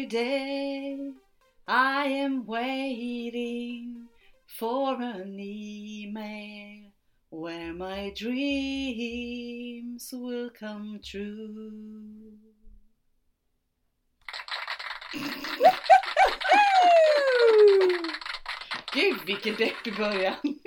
every day I am waiting for an email where my dreams will come true. Gud vilken deppig början!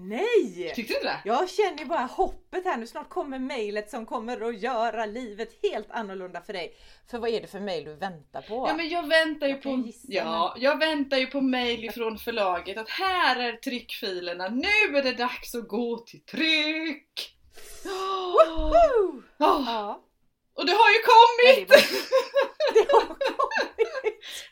Nej! Tyckte du det? Jag känner bara hoppet här nu. Snart kommer mejlet som kommer att göra livet helt annorlunda för dig. För vad är det för mejl du väntar på? Ja men jag väntar ju Jag på, ja, jag väntar ju på mail ifrån förlaget att här är tryckfilerna, nu är det dags att gå till tryck! Woo! åh, Ja, och det har ju kommit! det, var, det har kommit.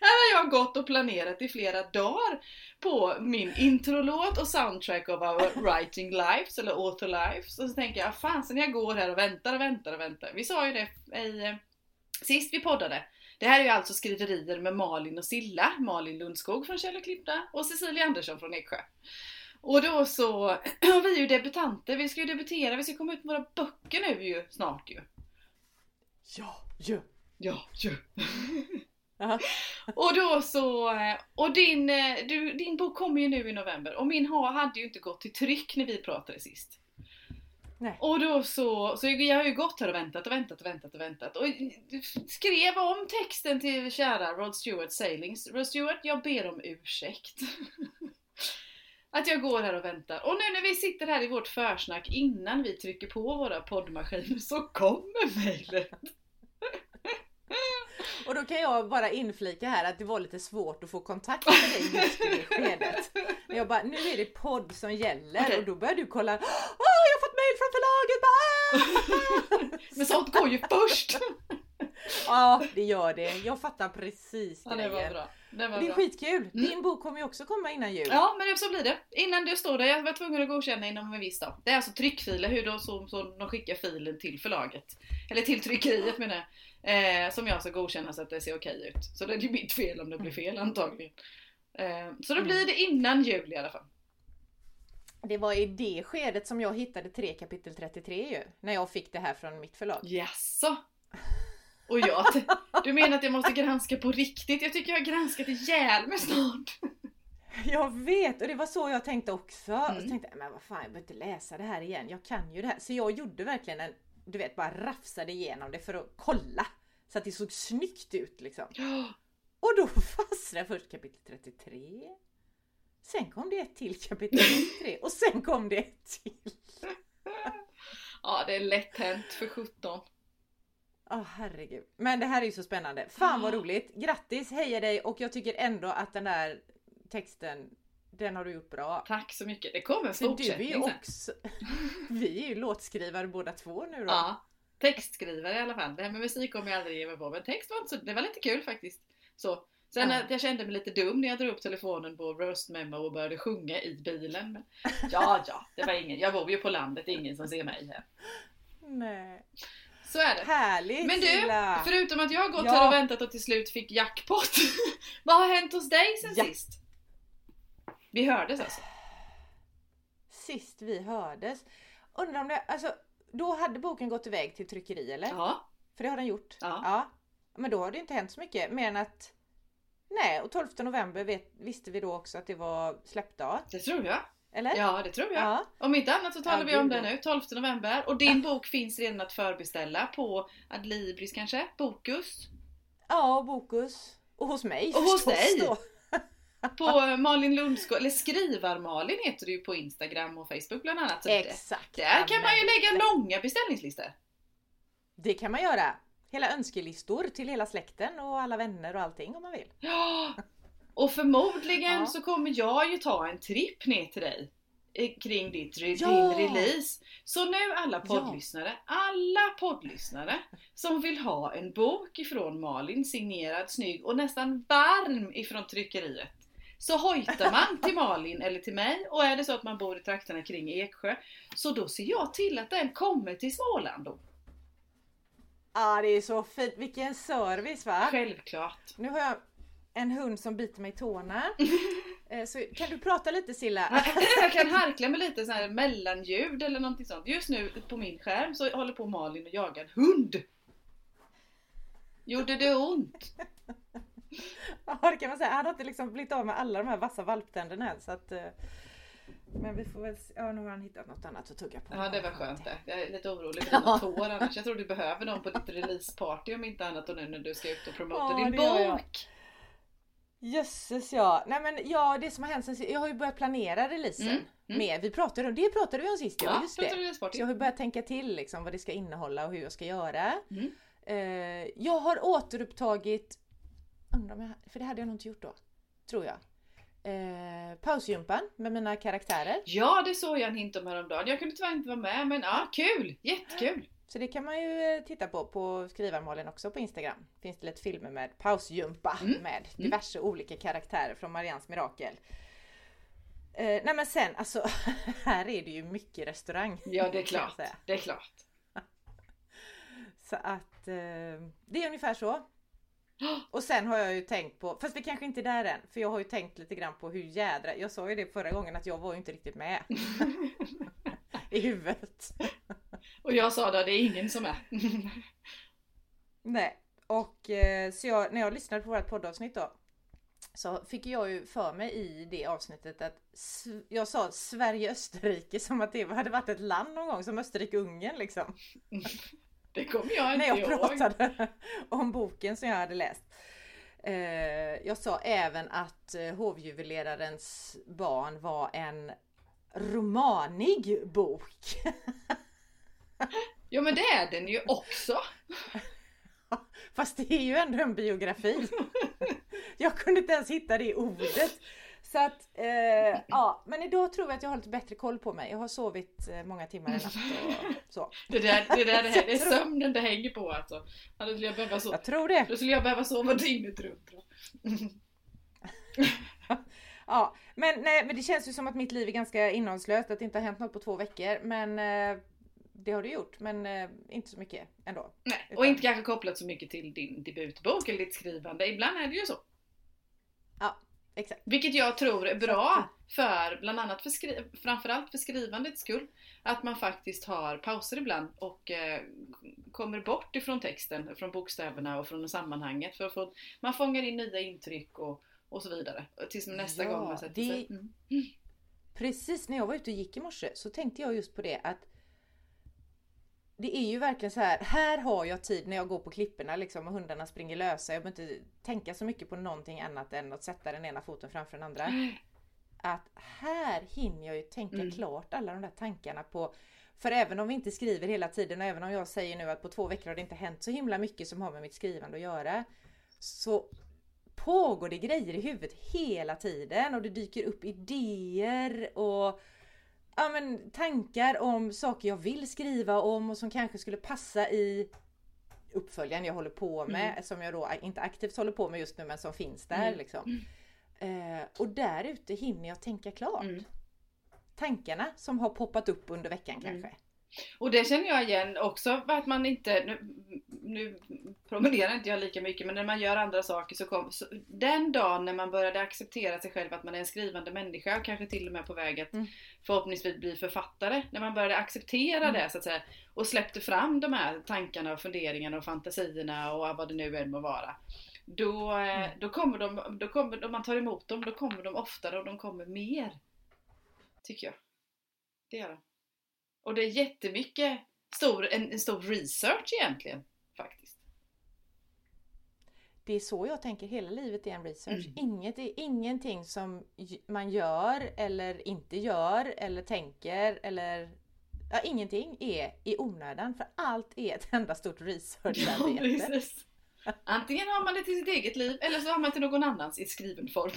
Här har jag gått och planerat i flera dagar på min introlåt och soundtrack of our writing lives, eller author lives. Och så tänker jag, fasen jag går här och väntar och väntar och väntar. Vi sa ju det i, eh, sist vi poddade. Det här är ju alltså skriverier med Malin och Silla, Malin Lundskog från Käll och Klippta och Cecilia Andersson från Eksjö. Och då så, vi är ju debutanter, vi ska ju debutera, vi ska komma ut med våra böcker nu ju snart ju. Ja, ja. Ja, ja. Och då så, och din, eh, du, din bok kommer ju nu i november och min ha- hade ju inte gått till tryck när vi pratade sist. Nej. Och då så, så jag har ju gått här och väntat och väntat och väntat och väntat och skrev om texten till kära Rod Stewart Sailings. Rod Stewart, jag ber om ursäkt. Att jag går här och väntar. Och nu när vi sitter här i vårt försnack innan vi trycker på våra poddmaskiner så kommer mejlet. Och då kan jag bara inflika här att det var lite svårt att få kontakt med dig just i det skedet. Men jag bara, nu är det podd som gäller Okej. och då börjar du kolla. Åh, jag har fått mail från förlaget! Bara, Men sånt går ju först! ja, det gör det. Jag fattar precis Ja, det var grejen. bra. Det var Det är bra. skitkul. Din bok kommer ju också komma innan jul. Ja, men så blir det. Innan det står det, jag var tvungen att godkänna inom en viss dag. Det är alltså tryckfiler, hur de, så, så de skickar filen till förlaget. Eller till tryckeriet menar jag. Eh, som jag ska godkänna så att det ser okej ut. Så det är mitt fel om det blir fel antagligen. Eh, så då blir det innan jul i alla fall. Det var i det skedet som jag hittade 3 kapitel 33 ju. När jag fick det här från mitt förlag. Jaså? Och jag, du menar att jag måste granska på riktigt? Jag tycker jag har granskat ihjäl mig snart. Jag vet och det var så jag tänkte också. Och Mm. så tänkte jag, men vad fan jag behöver inte läsa det här igen. Jag kan ju det här. Så jag gjorde verkligen en, du vet bara rafsade igenom det för att kolla. Så att det såg snyggt ut liksom. Och då fastnade först kapitel 33. Sen kom det ett till kapitel 33 och sen kom det ett till. Ja, det är lätt hänt för 17. Åh herregud. Men det här är ju så spännande. Fan vad roligt. Grattis, heja dig och jag tycker ändå att den där texten, den har du gjort bra. Tack så mycket. Det kommer en För du är fortsättning också... Vi är ju låtskrivare båda två nu då. Ja, textskrivare i alla fall. Det här med musik kommer jag aldrig ge mig på, men text var inte så, det var lite kul faktiskt. Så. Sen Ja. jag kände mig lite dum när jag drog upp telefonen på Roast Memo och började sjunga i bilen. Men, ja, ja, det var ingen. Jag bor ju på landet, det är ingen som ser mig här. Nej. Så är det. Härligt Men du, Silla! förutom att jag har gått Ja. här och väntat och till slut fick jackpot. vad har hänt hos dig sen Ja. sist? Vi hördes alltså? Sist vi hördes. Undrar om det, alltså då hade boken gått iväg till tryckeri eller? Ja. För det har den gjort. Ja. Men då har det inte hänt så mycket mer än att Nej, och 12 november vet, visste vi då också att det var släppdag. Det tror jag. Eller? Ja, det tror jag. Ja. Om inte annat så talar Ja, vi om det nu, 12 november. Och din bok finns redan att förbeställa på Adlibris kanske? Bokus? Ja, Bokus. Och hos mig Och hos dig. Då. På Malin Lundskog, eller Skrivar-Malin heter det ju på Instagram och Facebook bland annat. Så det- Exakt. Där kan man ju lägga långa beställningslistor. Det kan man göra. Hela önskelistor till hela släkten och alla vänner och allting om man vill. Ja! Och förmodligen Ja. så kommer jag ju ta en tripp ner till dig eh, kring ditt, Ja. din release. Så nu alla poddlyssnare, alla poddlyssnare som vill ha en bok ifrån Malin, signerad, snygg och nästan varm ifrån tryckeriet. Så hojtar man till Malin eller till mig och är det så att man bor i trakterna kring Eksjö så då ser jag till att den kommer till Småland då. Ja, det är så fint. Vilken service va? Självklart. Nu har jag en hund som biter mig i tårna. Eh, Så kan du prata lite Silla? Jag kan harkla med lite så här mellanljud eller någonting sånt. Just nu på min skärm så håller på Malin och jagar en hund. Gjorde det ont? Ja det kan man säga. Han har inte liksom blivit av med alla de här vassa valptänderna än så att eh, Men vi får väl se. Ja nu har han hittat något annat att tugga på. Ja det var skönt det. Jag är lite orolig för dina tår annars. Jag tror du behöver dem på ditt releaseparty om inte annat och nu när du ska ut och promota Ja, din gör jag. Jösses ja. Nej men ja det som har hänt sen Jag har ju börjat planera releasen Mm, mm. med. Vi pratade om det pratade vi om sist ja, just pratar det. Så jag har börjat tänka till liksom vad det ska innehålla och hur jag ska göra. Mm. Eh, jag har återupptagit, undrar om jag, för det hade jag nog inte gjort då, tror jag. Eh, pausgympan med mina karaktärer. Ja det såg jag en hint om häromdagen. Jag kunde tyvärr inte vara med men ja, kul! Jättekul! Så det kan man ju eh, titta på på Skrivarmalen också på Instagram. Finns det lite filmer med pausgympa Mm. med diverse olika karaktärer från Marians Mirakel. Eh, nej men sen alltså, här är det ju mycket restaurang. Ja det är klart. Det är klart. Så att eh, det är ungefär så. Och sen har jag ju tänkt på, fast vi kanske inte är där än, för jag har ju tänkt lite grann på hur jädra, jag sa ju det förra gången att jag var ju inte riktigt med. I huvudet. Och jag sa då, det är ingen som är. Nej, och eh, så jag, när jag lyssnade på vårt poddavsnitt då så fick jag ju för mig i det avsnittet att jag sa Sverige-Österrike som att det hade varit ett land någon gång som Österrike-Ungern liksom. Det kommer jag inte när jag ihåg. pratade om boken som jag hade läst. Eh, jag sa även att eh, hovjuvelerarens barn var en romanig bok. Ja men det är den ju också. Fast det är ju ändå en biografi. Jag kunde inte ens hitta det ordet. Så att, eh, ja, men idag tror jag att jag har lite bättre koll på mig. Jag har sovit eh, många timmar i natt och så. Det, där, det, där, det, här, det är sömnen det hänger på alltså. Då skulle jag behöva sova, Jag tror det. då skulle jag behöva sova dygnet runt. Ja, men, nej, men det känns ju som att mitt liv är ganska innehållslöst, att det inte har hänt något på två veckor. Men eh, det har det gjort, men eh, inte så mycket ändå. Nej, och Utan- inte kanske kopplat så mycket till din debutbok eller ditt skrivande. Ibland är det ju så. Ja, exakt. Vilket jag tror är bra för bland annat för skri- framförallt för skrivandets skull. Att man faktiskt har pauser ibland och eh, kommer bort ifrån texten, från bokstäverna och från sammanhanget. För att få, man fångar in nya intryck och, och så vidare. Tills nästa Ja, gång man sätter det- sig. Mm. Precis när jag var ute och gick i morse så tänkte jag just på det att det är ju verkligen så här. Här har jag tid när jag går på klipporna liksom och hundarna springer lösa. Jag behöver inte tänka så mycket på någonting annat än att sätta den ena foten framför den andra. Att här hinner jag ju tänka Mm. klart alla de där tankarna på för även om vi inte skriver hela tiden och även om jag säger nu att på två veckor har det inte hänt så himla mycket som har med mitt skrivande att göra. Så pågår det grejer i huvudet hela tiden och det dyker upp idéer och ja, men, tankar om saker jag vill skriva om och som kanske skulle passa i uppföljaren jag håller på med, som jag då inte aktivt håller på med just nu men som finns där. Mm. Liksom. Eh, och där ute hinner jag tänka klart. Mm. Tankarna som har poppat upp under veckan Mm. kanske. Och det känner jag igen också att man inte, nu, nu promenerar inte jag lika mycket men när man gör andra saker så kom, så, den dagen när man började acceptera sig själv att man är en skrivande människa och kanske till och med på väg att Mm. förhoppningsvis bli författare. När man började acceptera Mm. det så att säga och släppte fram de här tankarna och funderingarna och fantasierna och vad det nu än må vara. Då, eh, Mm. då kommer de, då kommer, om man tar emot dem, då kommer de oftare och de kommer mer. Tycker jag. Det gör de. Och det är jättemycket stor, en, en stor research egentligen. Faktiskt. Det är så jag tänker, hela livet är en research. Mm. Inget är ingenting som man gör eller inte gör eller tänker eller ja, ingenting är i onödan för allt är ett enda stort researcharbete. precis. Antingen har man det till sitt eget liv eller så har man till någon annans i skriven form.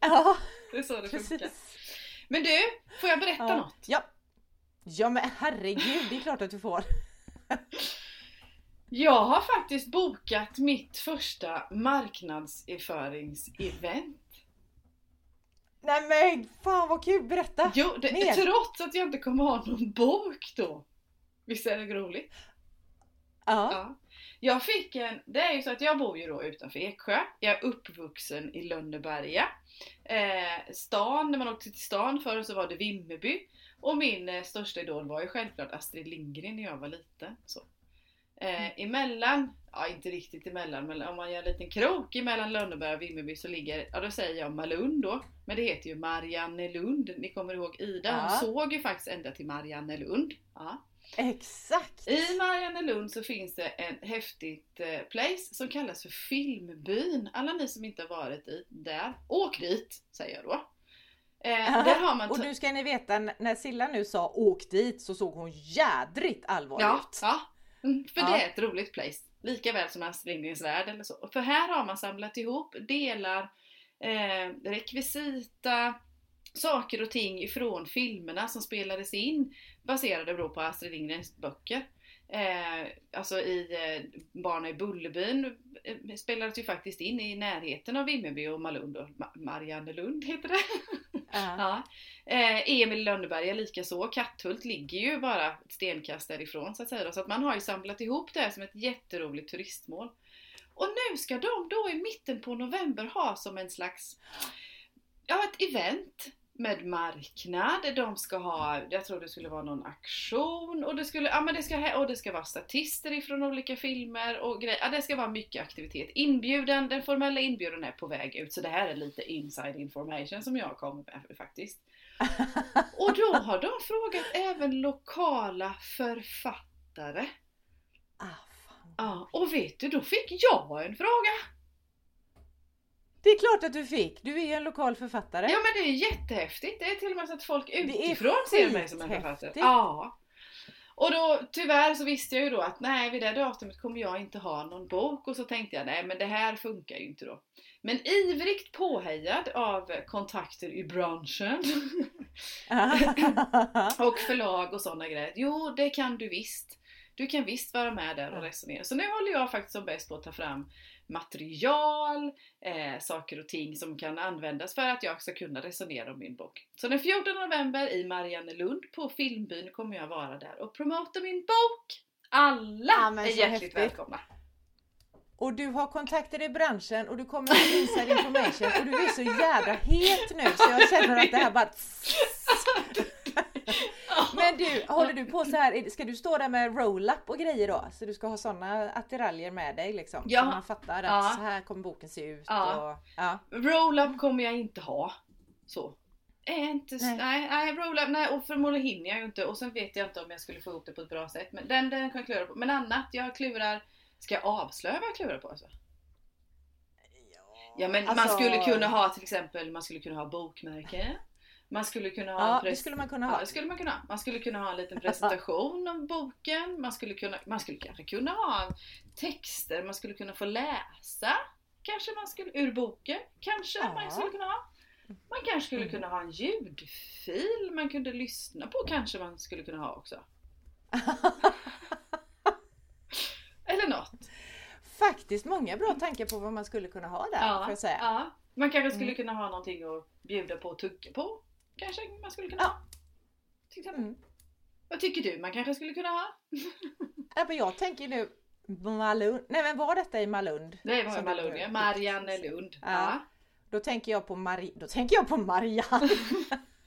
Ja, Det är så det funkar. precis. Men du, får jag berätta Ja. något? Ja. Ja men herregud, det är klart att du får. Jag har faktiskt bokat mitt första marknadsföringsevent. Nej men fan vad kul, berätta! Jo, det, Mer. trots att jag inte kommer ha någon bok då. Visst är det roligt? Ja. Ja. Jag fick en, det är ju så att jag bor ju då utanför Eksjö. Jag är uppvuxen i Lönneberga. Eh, stan, när man åkte till stan förr så var det Vimmerby. Och min eh, största idol var ju självklart Astrid Lindgren när jag var liten. Så. Eh, emellan, ja inte riktigt emellan, men om man gör en liten krok emellan Lönneberg och Vimmerby så ligger, ja då säger jag Malund då. Men det heter ju Mariannelund. Ni kommer ihåg Ida? Hon Ja. såg ju faktiskt ända till Mariannelund. Ja. Exakt! I Mariannelund så finns det en häftigt eh, place som kallas för Filmbyn. Alla ni som inte har varit i där, åk dit säger jag då. Eh, Och nu ska ni veta, när Silla nu sa åk dit så såg hon jädrigt allvarlig Ja, ut. ja. Mm, för Ja. det är ett roligt place. Lika väl som Astrid Lindgrens Värld eller så. För här har man samlat ihop delar, eh, rekvisita, saker och ting ifrån filmerna som spelades in baserade då på Astrid Lindgrens böcker. Eh, alltså i eh, Barnen i Bullerbyn eh, spelades ju faktiskt in i närheten av Vimmerby och Malund och Ma- Mariannelund heter det. Ja. Ja. Eh, Emil i Lönneberga likaså. Katthult ligger ju bara ett stenkast därifrån så att säga. Så att man har ju samlat ihop det här som ett jätteroligt turistmål. Och nu ska de då i mitten på november ha som en slags, ja ett event med marknad. De ska ha, jag tror det skulle vara någon aktion och det skulle, ja men det ska, och det ska vara statister ifrån olika filmer och grejer. Ja, det ska vara mycket aktivitet. Inbjudan, den formella inbjudan är på väg ut så det här är lite inside information som jag kommer med faktiskt. Och då har de frågat även lokala författare. Ah, fan. Ja, och vet du, då fick jag en fråga. Det är klart att du fick, du är ju en lokal författare. Ja men det är jättehäftigt. Det är till och med så att folk utifrån ser mig som en författare. Ja. Och då tyvärr så visste jag ju då att nej vid det datumet kommer jag inte ha någon bok och så tänkte jag nej men det här funkar ju inte då. Men ivrigt påhejad av kontakter i branschen och förlag och sådana grejer. Jo det kan du visst. Du kan visst vara med där och resonera. Så nu håller jag faktiskt som bäst på att ta fram material, eh, saker och ting som kan användas för att jag ska kunna resonera om min bok. Så den 14 november i Mariannelund på Filmbyn kommer jag vara där och promota min bok! Alla Ja, är hjärtligt häftigt. välkomna! Och du har kontakter i branschen och du kommer med inside information och du är så jädra het nu så jag känner att det här bara... Men du, håller du på så här, ska du stå där med roll-up och grejer då? Så du ska ha sådana attiraljer med dig liksom? Ja. Så man fattar att Ja. så här kommer boken se ut Ja. och... Ja. Roll-up kommer jag inte ha. Så. Är inte, Nej. nej, nej, roll-up, nej och förmodligen hinner jag ju inte och sen vet jag inte om jag skulle få ihop det på ett bra sätt. Men den, den kan jag klura på. Men annat, jag klurar, ska jag avslöja vad jag klurar på alltså? Ja men man Alltså- skulle kunna ha till exempel, man skulle kunna ha bokmärke. Man skulle kunna ha Ja, en det skulle man kunna Ja, ha. det skulle man kunna ha. Man skulle kunna ha en liten presentation om boken. Man skulle, kunna, man skulle kanske kunna ha texter man skulle kunna få läsa. Kanske man skulle, ur boken. Kanske Ja. man skulle kunna ha. Man kanske skulle kunna ha en ljudfil man kunde lyssna på. Kanske man skulle kunna ha också. Eller något. Faktiskt många bra tankar på vad man skulle kunna ha där jag säga. ja. Man kanske skulle Mm. kunna ha någonting att bjuda på och tugga på. Kanske man skulle kunna Ja. ha. Till. Mm. Vad tycker du man kanske skulle kunna ha? Ja, men jag tänker nu Malund. Nej men var detta i Malund? Det var Som Malund ja. Marianne Lund. Ja. Ja. Då tänker jag på Mari... Då tänker jag på Marianne.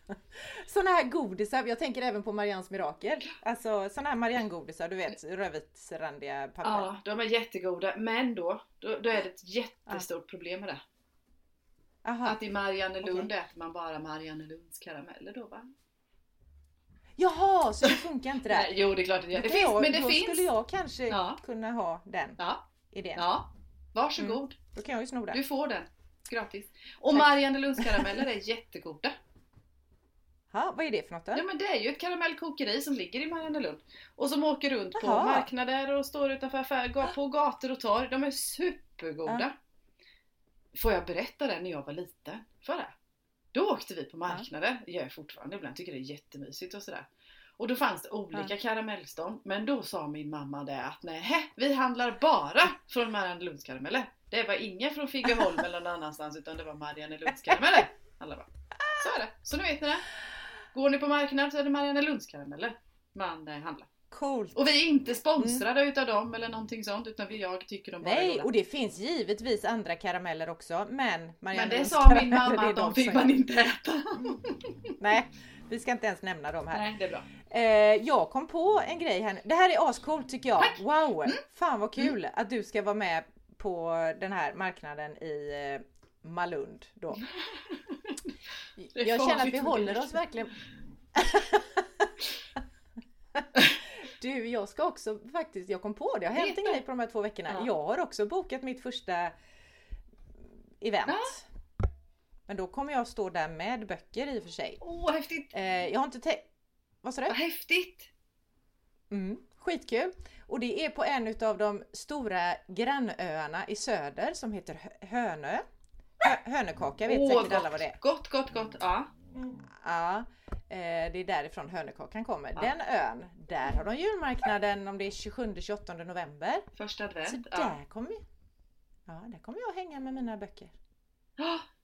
Såna här godisar, jag tänker även på Marians mirakel. Alltså såna här Marianne-godisar, du vet rödvitsrandiga papper. ja, de är jättegoda. Men då, då, då är det ett jättestort problem med det. Aha. Att i Mariannelund äter man bara Mariannelunds karameller då va? Jaha, så det funkar inte där. Nej, jo det är klart att. Då Det finns, jag, men det då finns. skulle jag kanske Ja. kunna ha den Ja, idén. ja. Varsågod. Då kan jag ju sno den. Du får den. Gratis. Och Tack. Mariannelunds karameller är jättegoda. Ja, vad är det för något då? Ja men det är ju ett karamellkokeri som ligger i Mariannelund. Och som åker runt på Jaha. marknader och står utanför affärer, på gator och torg. De är supergoda. Får jag berätta det när jag var liten? För det? Då åkte vi på marknader, det gör jag fortfarande ibland, tycker det är jättemysigt och sådär. Och då fanns det olika karamellstånd, men då sa min mamma det att nej, vi handlar bara från Mariannelunds karameller. Det var inga från Figeholm eller någon annanstans utan det var Mariannelunds karameller. Alla bara, så är det. Så nu vet ni det. Går ni på marknad så är det Mariannelunds karameller man eh, handlar. Coolt! Och vi är inte sponsrade utav dem eller någonting sånt utan vi, jag tycker de bara är Nej, goda. och det finns givetvis andra karameller också, men Men Marianne det Lunds sa min mamma det är att de fick man inte äta. Nej, Vi ska inte ens nämna dem här. Nej, det är bra. Eh, jag kom på en grej här. Det här är ascoolt tycker jag. Tack. Wow! Fan vad kul att du ska vara med på den här marknaden i eh, Malund då. Det är Jag känner att vi håller det. oss verkligen... Du, jag ska också faktiskt, jag kom på det, det har hänt en grej på de här två veckorna. Ja. Jag har också bokat mitt första event. Ah. Men då kommer jag stå där med böcker i och för sig. Åh, häftigt! Eh, jag har inte tänkt... Vad sa du? Vad häftigt! Mm, skitkul! Och det är på en utav de stora grannöarna i söder som heter Hö- Hönö. Hö, hönökaka vet Åh, säkert alla vad det är. Gott, gott, gott. Ja. Ja, eh, det är därifrån hönökakan kommer. Ja. Den ön, där har de julmarknaden om det är 27-28 november. Första Så advent. Ja. där kommer, ja, där kommer jag hänga med mina böcker.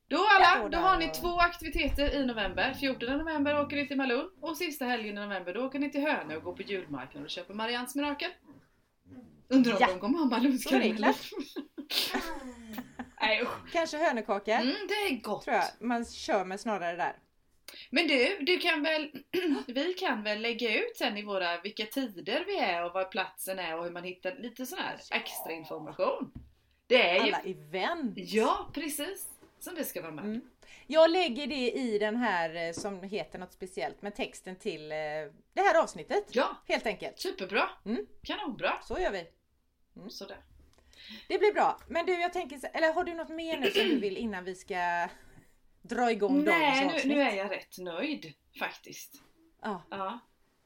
Då alla, då har ni två aktiviteter i november. 14 november åker ni till Malung och sista helgen i november då åker ni till Hönö och går på julmarknaden och köper Mariannes mirakel. Undrar om Ja. de kommer ha Malungs Då är det karameller. Nej usch. Kanske hönökaka, Mm, det är gott. tror jag man kör med snarare där. Men du, du kan väl, vi kan väl lägga ut sen i våra vilka tider vi är och var platsen är och hur man hittar lite sån här extra information. Det är ju, Alla event! ja precis, som det ska vara med. Mm. Jag lägger det i den här eh, som heter något speciellt med texten till eh, det här avsnittet. Ja, Helt enkelt. superbra. Mm. Kanonbra. Så gör vi. Sådär. Det blir bra. Men du, jag tänker, eller har du något mer nu som du vill innan vi ska dra igång dagens Nej, avsnitt? nu, nu är jag rätt nöjd faktiskt. Ja. Ja.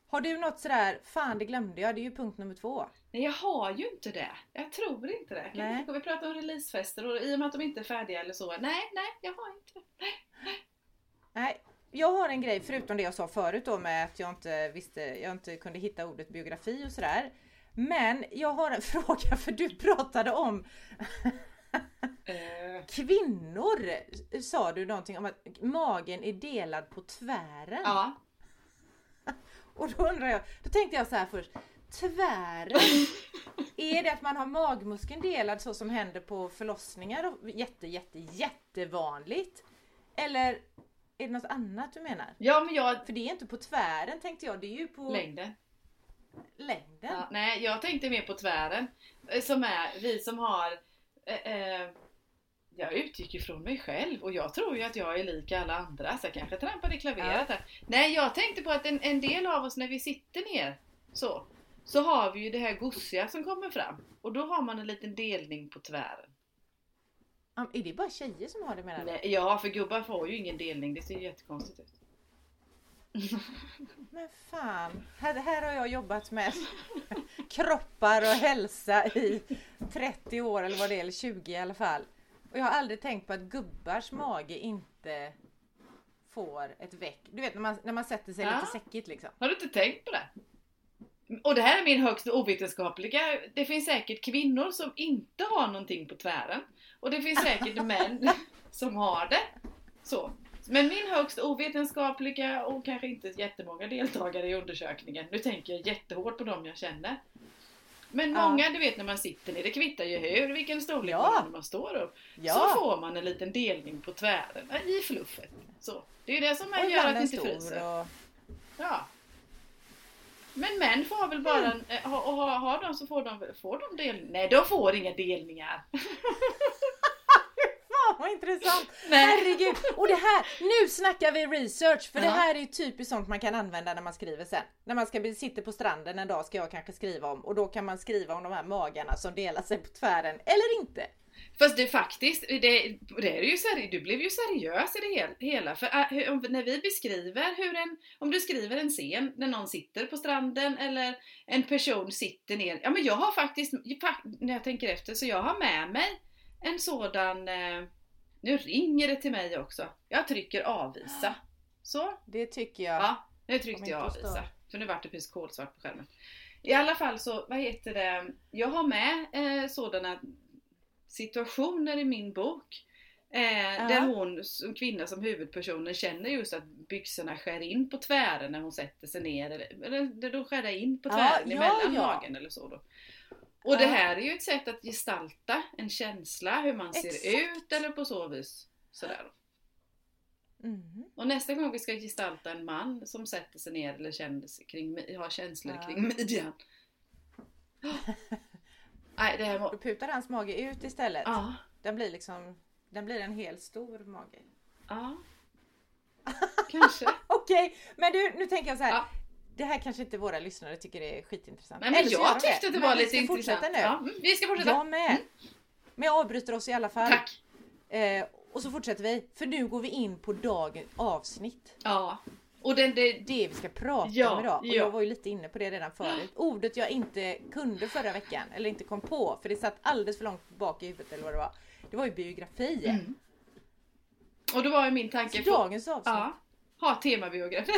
Har du något sådär, fan det glömde jag, det är ju punkt nummer två. Nej, jag har ju inte det. Jag tror inte det. Nej. Vi prata om releasefester och i och med att de inte är färdiga eller så? Nej, nej, jag har inte det. Nej, jag har en grej förutom det jag sa förut då med att jag inte visste, jag inte kunde hitta ordet biografi och sådär. Men jag har en fråga för du pratade om Eh, kvinnor. Sa du någonting om att magen är delad på tvären? ja. Och då undrar jag, då tänkte jag så här först. Tvären, är det att man har magmuskeln delad så som händer på förlossningar? Jätte, jätte, jättevanligt. Eller är det något annat du menar? ja, men jag... För det är inte på tvären tänkte jag, det är ju på Längden. längden. Ja, nej, jag tänkte mer på tvären. Eh, Som är vi som har... Eh, eh, jag utgick ju från mig själv och jag tror ju att jag är lik alla andra så jag kanske trampade i klaveret här. Nej, jag tänkte på att en, en del av oss när vi sitter ner så, så har vi ju det här gossiga som kommer fram. Och då har man en liten delning på tvären. Ja, Är det bara tjejer som har det menar du? Nej, ja, för gubbar får ju ingen delning. Det ser ju jättekonstigt ut. Men fan, här, här har jag jobbat med kroppar och hälsa i 30 år eller vad det är, eller 20 i alla fall. Och jag har aldrig tänkt på att gubbars mage inte får ett väck. Du vet när man, när man sätter sig Ja. lite säckigt liksom. Har du inte tänkt på det? Och det här är min högst ovetenskapliga. Det finns säkert kvinnor som inte har någonting på tvären. Och det finns säkert män som har det. Så. Men min högst ovetenskapliga och kanske inte jättemånga deltagare i undersökningen. Nu tänker jag jättehårt på dem jag känner. Men Ja. många, du vet när man sitter ner, det kvittar ju hur, vilken storlek Ja. man står upp. Ja. Så får man en liten delning på tvären, i fluffet. Så. Det är ju det som Och gör att det inte fryser. och... Ja. Men män får väl bara, en, eh, ha- och har, har de så får de, får de del, nej de får inga delningar. Vad intressant! Nej. Herregud! Och det här, nu snackar vi research! För det Ja. här är ju typiskt sånt man kan använda när man skriver sen. När man ska sitter på stranden en dag ska jag kanske skriva om och då kan man skriva om de här magarna som delar sig på tvären, eller inte. Fast det är faktiskt, det, det är ju seri, du blev ju seriös i det hel, hela. För äh, om, när vi beskriver hur en, om du skriver en scen när någon sitter på stranden eller en person sitter ner. Ja men jag har faktiskt, fak- när jag tänker efter, så jag har med mig en sådan, eh, nu ringer det till mig också. Jag trycker avvisa. Så. Det tycker jag. Ja, nu tryckte jag avvisa. För nu vart det precis kolsvart på skärmen. I alla fall så, vad heter det, jag har med eh, sådana situationer i min bok. Eh, Ja. Där hon, som kvinna som huvudpersonen, känner just att byxorna skär in på tvären när hon sätter sig ner. Eller, eller de skär in på tvären ja, emellan ja. magen eller så då. Och det här är ju ett sätt att gestalta en känsla, hur man ser Exakt. ut eller på så vis. Sådär. Mhm. Och nästa gång vi ska gestalta en man som sätter sig ner eller känner sig kring, har känslor Ja. kring midjan. Nej, det här Då var... putar hans mage ut istället. Ja, Den blir liksom den blir en hel stor mage. ja. Kanske. Okej, men du nu tänker jag så här. Ja. Det här kanske inte våra lyssnare tycker är skitintressant. Nej, men Eller jag tyckte att det Men var lite intressant. nu. Ja, mm, vi ska fortsätta. Jag med. Men jag avbryter oss i alla fall. Tack. Eh, och så fortsätter vi. För nu går vi in på dagens avsnitt. Ja. Och den, det, Det vi ska prata Ja, om idag. Och ja. jag var ju lite inne på det redan förut. Ordet jag inte kunde förra veckan. Eller inte kom på. För det satt alldeles för långt bak i huvudet eller vad det var. Det var ju biografi. Mm. och då var ju min tanke... Så dagens avsnitt. ja, ha temabiografi.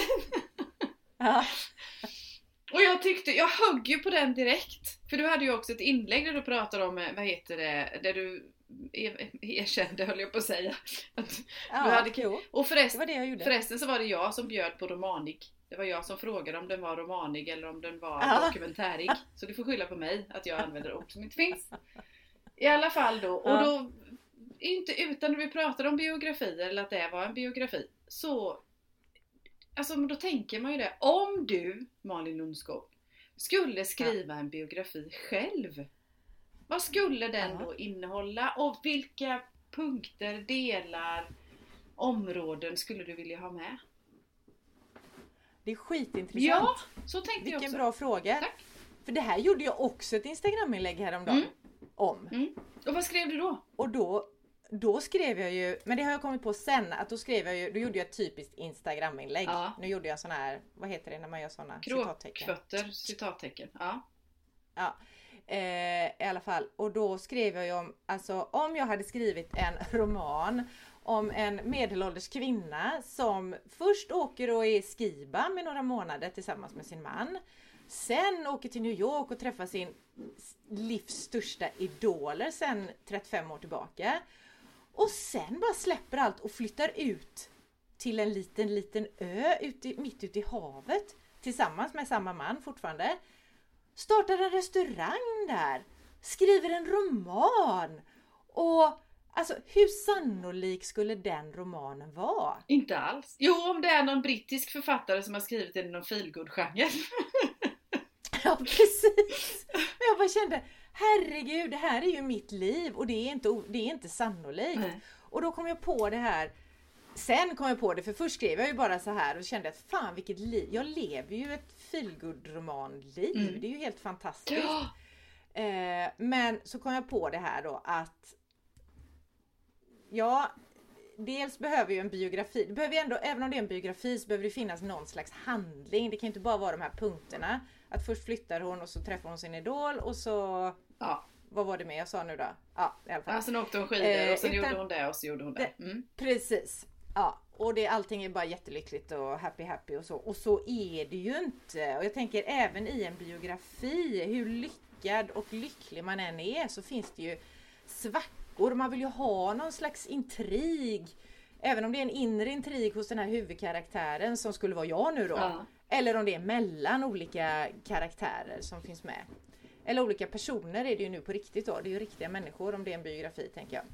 Ja. Och jag tyckte, jag högg ju på den direkt. För du hade ju också ett inlägg där du pratade om, eh, vad heter det, där du er- erkände höll jag på att säga. Att Ja, hade- jo, Och förresten, det förresten så var det jag som bjöd på romanig. Det var jag som frågade om den var romanig eller om den var Ja. dokumentärig. Så du får skylla på mig att jag använder ord som inte finns. I alla fall då, och Ja. då, inte utan när vi pratade om biografier eller att det var en biografi, så Alltså men då tänker man ju det, om du Malin Lundskog skulle skriva en biografi själv, vad skulle den Ja. då innehålla och vilka punkter, delar, områden skulle du vilja ha med? Det är skitintressant. Ja, så tänkte jag Vilken också. bra fråga. Tack. För det här gjorde jag också ett Instagram-inlägg häromdagen. Mm. Om. Mm. Och vad skrev du då? Och då, då skrev jag ju, men det har jag kommit på sen, att då skrev jag ju, då gjorde jag ett typiskt Instagram-inlägg. Ja. Nu gjorde jag sån här, vad heter det när man gör såna citattecken? Kråkfötter, citattecken. Ja. Ja. Eh, I alla fall, och då skrev jag ju om, alltså om jag hade skrivit en roman om en medelålders kvinna som först åker och är i Skiba med några månader tillsammans med sin man. Sen åker till New York och träffar sin livs största idoler sen 35 år tillbaka. Och sen bara släpper allt och flyttar ut till en liten, liten ö ute, mitt ute i havet tillsammans med samma man fortfarande. Startar en restaurang där. Skriver en roman. Och alltså hur sannolik skulle den romanen vara? Inte alls. Jo, om det är någon brittisk författare som har skrivit den i någon feelgood-genre. Ja precis! Men jag bara kände herregud det här är ju mitt liv och det är inte, det är inte sannolikt. Nej. Och då kom jag på det här Sen kom jag på det för först skrev jag ju bara så här och kände att fan vilket liv. Jag lever ju ett feelgood romanliv. Mm. Det är ju helt fantastiskt. Ja. Eh, men så kom jag på det här då att Ja, dels behöver ju en biografi, det behöver ju ändå, även om det är en biografi så behöver det finnas någon slags handling. Det kan ju inte bara vara de här punkterna. Att först flyttar hon och så träffar hon sin idol och så ja. Vad var det mer jag sa nu då? Ja, i alla fall. Ja, sen åkte hon skidor Eh, och sen utan- gjorde hon det och så gjorde hon det. Mm. Precis. Ja, och det, allting är bara jättelyckligt och happy happy och så. Och så är det ju inte. Och jag tänker även i en biografi, hur lyckad och lycklig man än är så finns det ju svackor. Man vill ju ha någon slags intrig. Även om det är en inre intrig hos den här huvudkaraktären som skulle vara jag nu då. Ja. Eller om det är mellan olika karaktärer som finns med. Eller olika personer är det ju nu på riktigt då. Det är ju riktiga människor om det är en biografi tänker jag.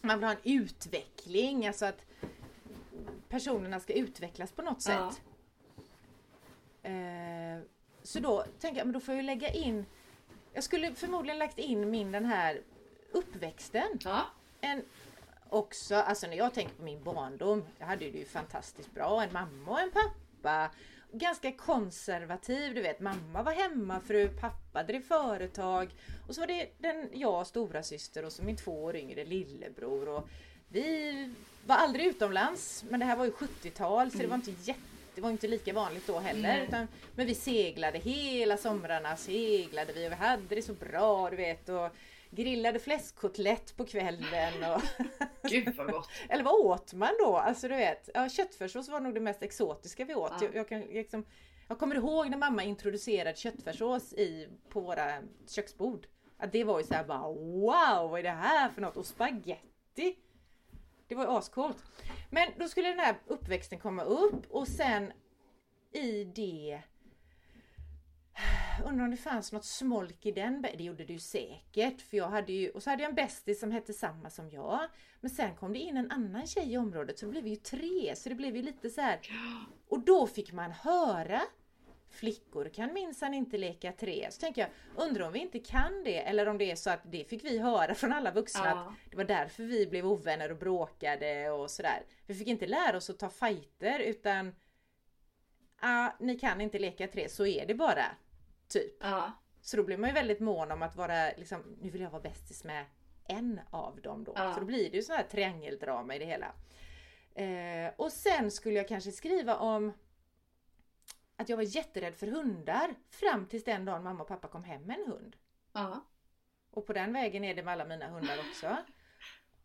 Man vill ha en utveckling, alltså att personerna ska utvecklas på något Ja. sätt. Eh, så då tänker jag, men då får jag lägga in Jag skulle förmodligen lagt in min den här uppväxten. Ja. En, också, alltså när jag tänker på min barndom, jag hade det ju fantastiskt bra. En mamma och en pappa. Ganska konservativ, du vet. Mamma var hemmafru, pappa drev företag. Och så var det den, jag stora syster och så min två år yngre lillebror. Och vi var aldrig utomlands, men det här var ju 70-tal så det var inte jätte det var inte lika vanligt då heller. Nej. Utan, men vi seglade hela somrarna, seglade vi och vi hade det så bra du vet. Och grillade fläskkotlett på kvällen. Och, Gud vad gott. eller vad åt man då? Alltså du vet, ja, köttfärssås var nog det mest exotiska vi åt. Ja. Jag, jag, kan, liksom, jag kommer ihåg när mamma introducerade köttfärssås i, på våra köksbord. Att det var ju såhär bara wow, vad är det här för något? Och spaghetti! Det var ju ascoolt. Men då skulle den här uppväxten komma upp och sen i det undrar om det fanns något smolk i den. Det gjorde det ju säkert. För jag hade ju, och så hade jag en bästis som hette samma som jag. Men sen kom det in en annan tjej i området så det blev ju tre. Så det blev ju lite så här. Och då fick man höra Flickor kan minsann inte leka tre. Så tänker jag, undrar om vi inte kan det eller om det är så att det fick vi höra från alla vuxna Ja. att det var därför vi blev ovänner och bråkade och sådär. Vi fick inte lära oss att ta fighter utan ah, ni kan inte leka tre, så är det bara. Typ. Ja. Så då blir man ju väldigt mån om att vara liksom, nu vill jag vara bästis med en av dem då. Ja. Så då blir det ju sån här triangeldrama i det hela. Eh, och sen skulle jag kanske skriva om att jag var jätterädd för hundar fram tills den dagen mamma och pappa kom hem med en hund. Ja. Och på den vägen är det med alla mina hundar också.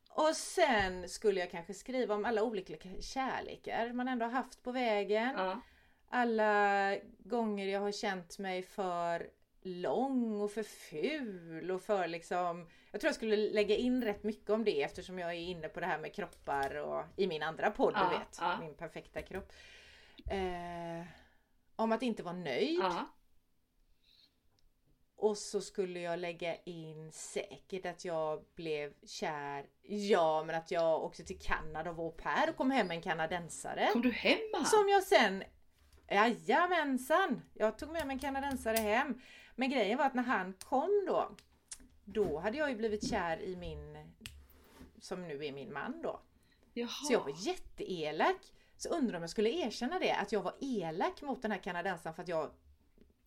Och sen skulle jag kanske skriva om alla olika kärlekar man ändå haft på vägen. Ja. Alla gånger jag har känt mig för lång och för ful och för liksom Jag tror jag skulle lägga in rätt mycket om det eftersom jag är inne på det här med kroppar och i min andra podd Ja, du vet. ja. Min perfekta kropp. Eh, om att inte vara nöjd. Ja. Och så skulle jag lägga in säkert att jag blev kär. Ja men att jag åkte till Kanada och var au pair och kom hem med en kanadensare. Kom du hem? Som jag sen... Jajamensan! Jag tog med mig en kanadensare hem. Men grejen var att när han kom då. Då hade jag ju blivit kär i min... Som nu är min man då. Jaha. Så jag var jätteelak. Så undrar om jag skulle erkänna det, att jag var elak mot den här kanadensaren för att jag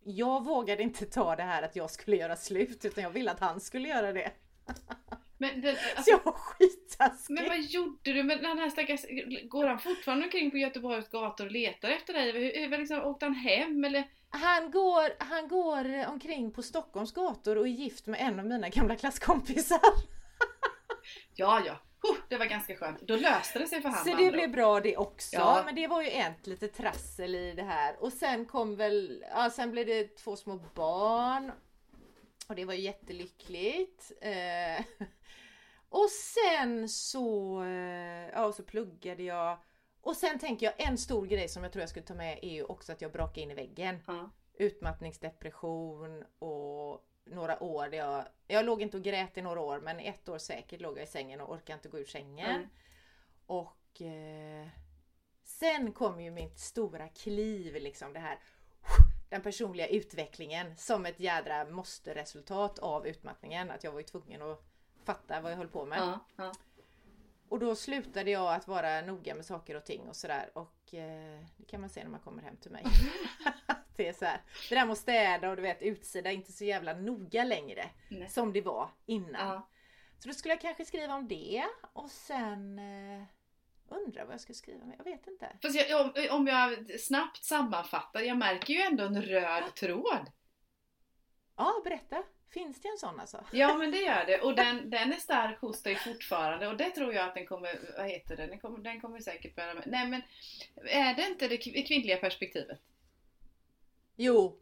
jag vågade inte ta det här att jag skulle göra slut utan jag ville att han skulle göra det. Men, den, Så alltså, jag var skittaskig. men vad gjorde du med den här stackars... Går han fortfarande omkring på Göteborgs gator och letar efter dig? Hur, hur, liksom, åkte han hem eller? Han går, han går omkring på Stockholms gator och är gift med en av mina gamla klasskompisar. Ja, ja. Det var ganska skönt. Då löste det sig för han Så det blev bra det också. Ja. Men det var ju ett lite trassel i det här. Och sen kom väl, ja sen blev det två små barn. Och det var ju jättelyckligt. Eh, sen så, eh, ja så pluggade jag. Och sen tänker jag en stor grej som jag tror jag skulle ta med är ju också att jag brakade in i väggen. Ja. Utmattningsdepression och några år där jag, jag låg inte och grät i några år men ett år säkert låg jag i sängen och orkade inte gå ur sängen. Mm. Och eh, sen kom ju mitt stora kliv liksom det här den personliga utvecklingen som ett jädra måste-resultat av utmattningen. Att jag var ju tvungen att fatta vad jag höll på med. Ja, ja. Och då slutade jag att vara noga med saker och ting och sådär. Och eh, det kan man se när man kommer hem till mig. det är så här. Det där med att städa och du vet utsida är inte så jävla noga längre. Nej. Som det var innan. Ja. Så då skulle jag kanske skriva om det. Och sen eh, undra vad jag ska skriva om. Jag vet inte. Fast jag, om, om jag snabbt sammanfattar, jag märker ju ändå en röd tråd. Ja, berätta. Finns det en sån alltså? Ja men det gör det och den, den är stark hos dig fortfarande och det tror jag att den kommer, vad heter den, den kommer, den kommer säkert bära med. Nej men är det inte det kv- kvinnliga perspektivet? Jo,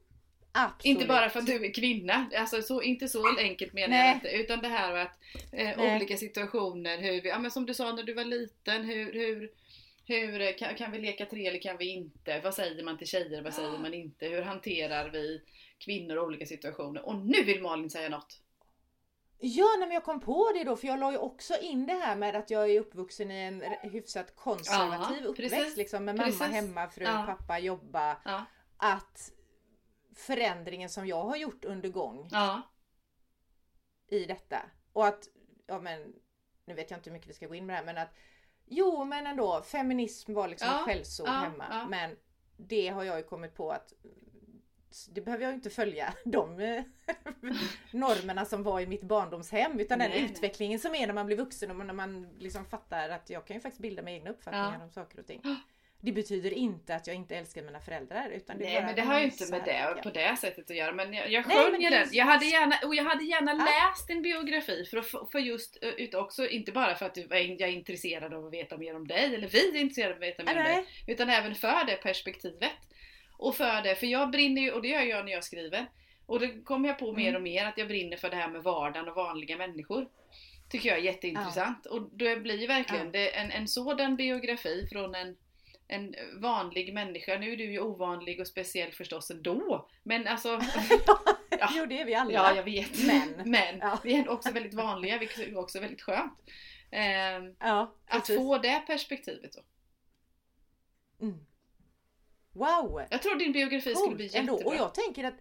absolut. Inte bara för att du är kvinna, alltså så, inte så enkelt menar Nej. jag inte, utan det här med att eh, olika situationer, hur vi, ja men som du sa när du var liten, hur, hur, hur eh, kan, kan vi leka tre eller kan vi inte? Vad säger man till tjejer, vad säger man inte? Hur hanterar vi kvinnor i olika situationer? Och nu vill Malin säga något! Ja, nej, men jag kom på det då för jag la ju också in det här med att jag är uppvuxen i en hyfsat konservativ Ja, uppväxt precis. liksom med Precis. mamma hemma, fru, Ja. pappa jobba. Ja, Att förändringen som jag har gjort under gång ja, i detta och att, ja men nu vet jag inte hur mycket vi ska gå in med det här men att Jo men ändå, feminism var liksom Ja, skällsord hemma men det har jag ju kommit på att det behöver jag inte följa de eh, normerna som var i mitt barndomshem utan den Nej, nej. utvecklingen som är när man blir vuxen och när man liksom fattar att jag kan ju faktiskt bilda mig egna uppfattningar Ja. om saker och ting. Det betyder inte att jag inte älskar mina föräldrar utan det Nej men det har ju inte med det på det sättet att göra men jag, jag Nej, skönjer den. Jag hade gärna, och jag hade gärna Ja. läst din biografi för, att, få- för just eh, ut också, inte bara för att jag är intresserad av att veta mer om dig eller vi är intresserade av att veta mer om dig Nej. utan även för det perspektivet. Och för det, för jag brinner ju, och det gör jag när jag skriver. Och det kommer jag på mer Mm. och mer att jag brinner för det här med vardagen och vanliga människor. Tycker jag är jätteintressant. Och det blir verkligen Ja. det, en, en sådan biografi från en en vanlig människa. Nu är du ju ovanlig och speciell förstås ändå. Men alltså... Ja. jo det är vi alla. Ja, jag vet. Men. Men Ja. vi är också väldigt vanliga, vilket är också väldigt skönt. Ehm, Ja, att få det perspektivet då. Mm. Wow! Jag tror din biografi skulle bli Coolt ändå. jättebra. Och jag tänker att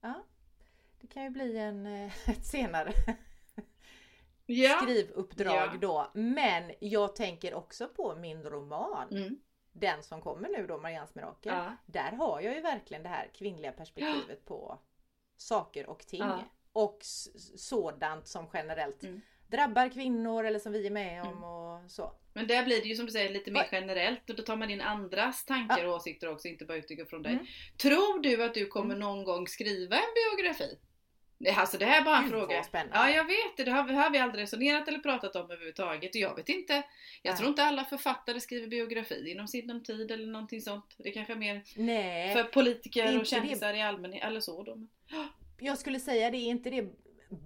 Ja, det kan ju bli en, eh, ett senare ja. skrivuppdrag Ja. då. Men jag tänker också på min roman. Mm. Den som kommer nu då, Mariannes mirakel. Ja. Där har jag ju verkligen det här kvinnliga perspektivet på saker och ting. Och sådant som generellt Mm. Drabbar kvinnor eller som vi är med om och så. Men där blir det ju som du säger lite mer generellt och då tar man in andras tankar och åsikter också, inte bara utgå från dig. Mm. Tror du att du kommer någon gång skriva en biografi? Det, alltså det här är bara en Gud, fråga. Ja jag vet det, det har, vi- har vi aldrig resonerat eller pratat om överhuvudtaget. Jag vet inte, jag Nej. tror inte alla författare skriver biografi inom sinom tid eller någonting sånt. Det kanske är mer Nej, för politiker och det. kändisar i allmänhet eller så då. jag skulle säga det är inte det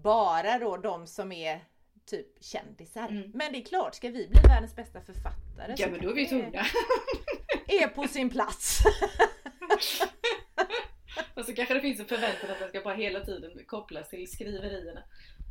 bara då de som är typ kändisar. Mm. Men det är klart, ska vi bli världens bästa författare Ja men då är vi det är på sin plats. Och så kanske det finns en förväntan att det ska bara hela tiden kopplas till skriverierna.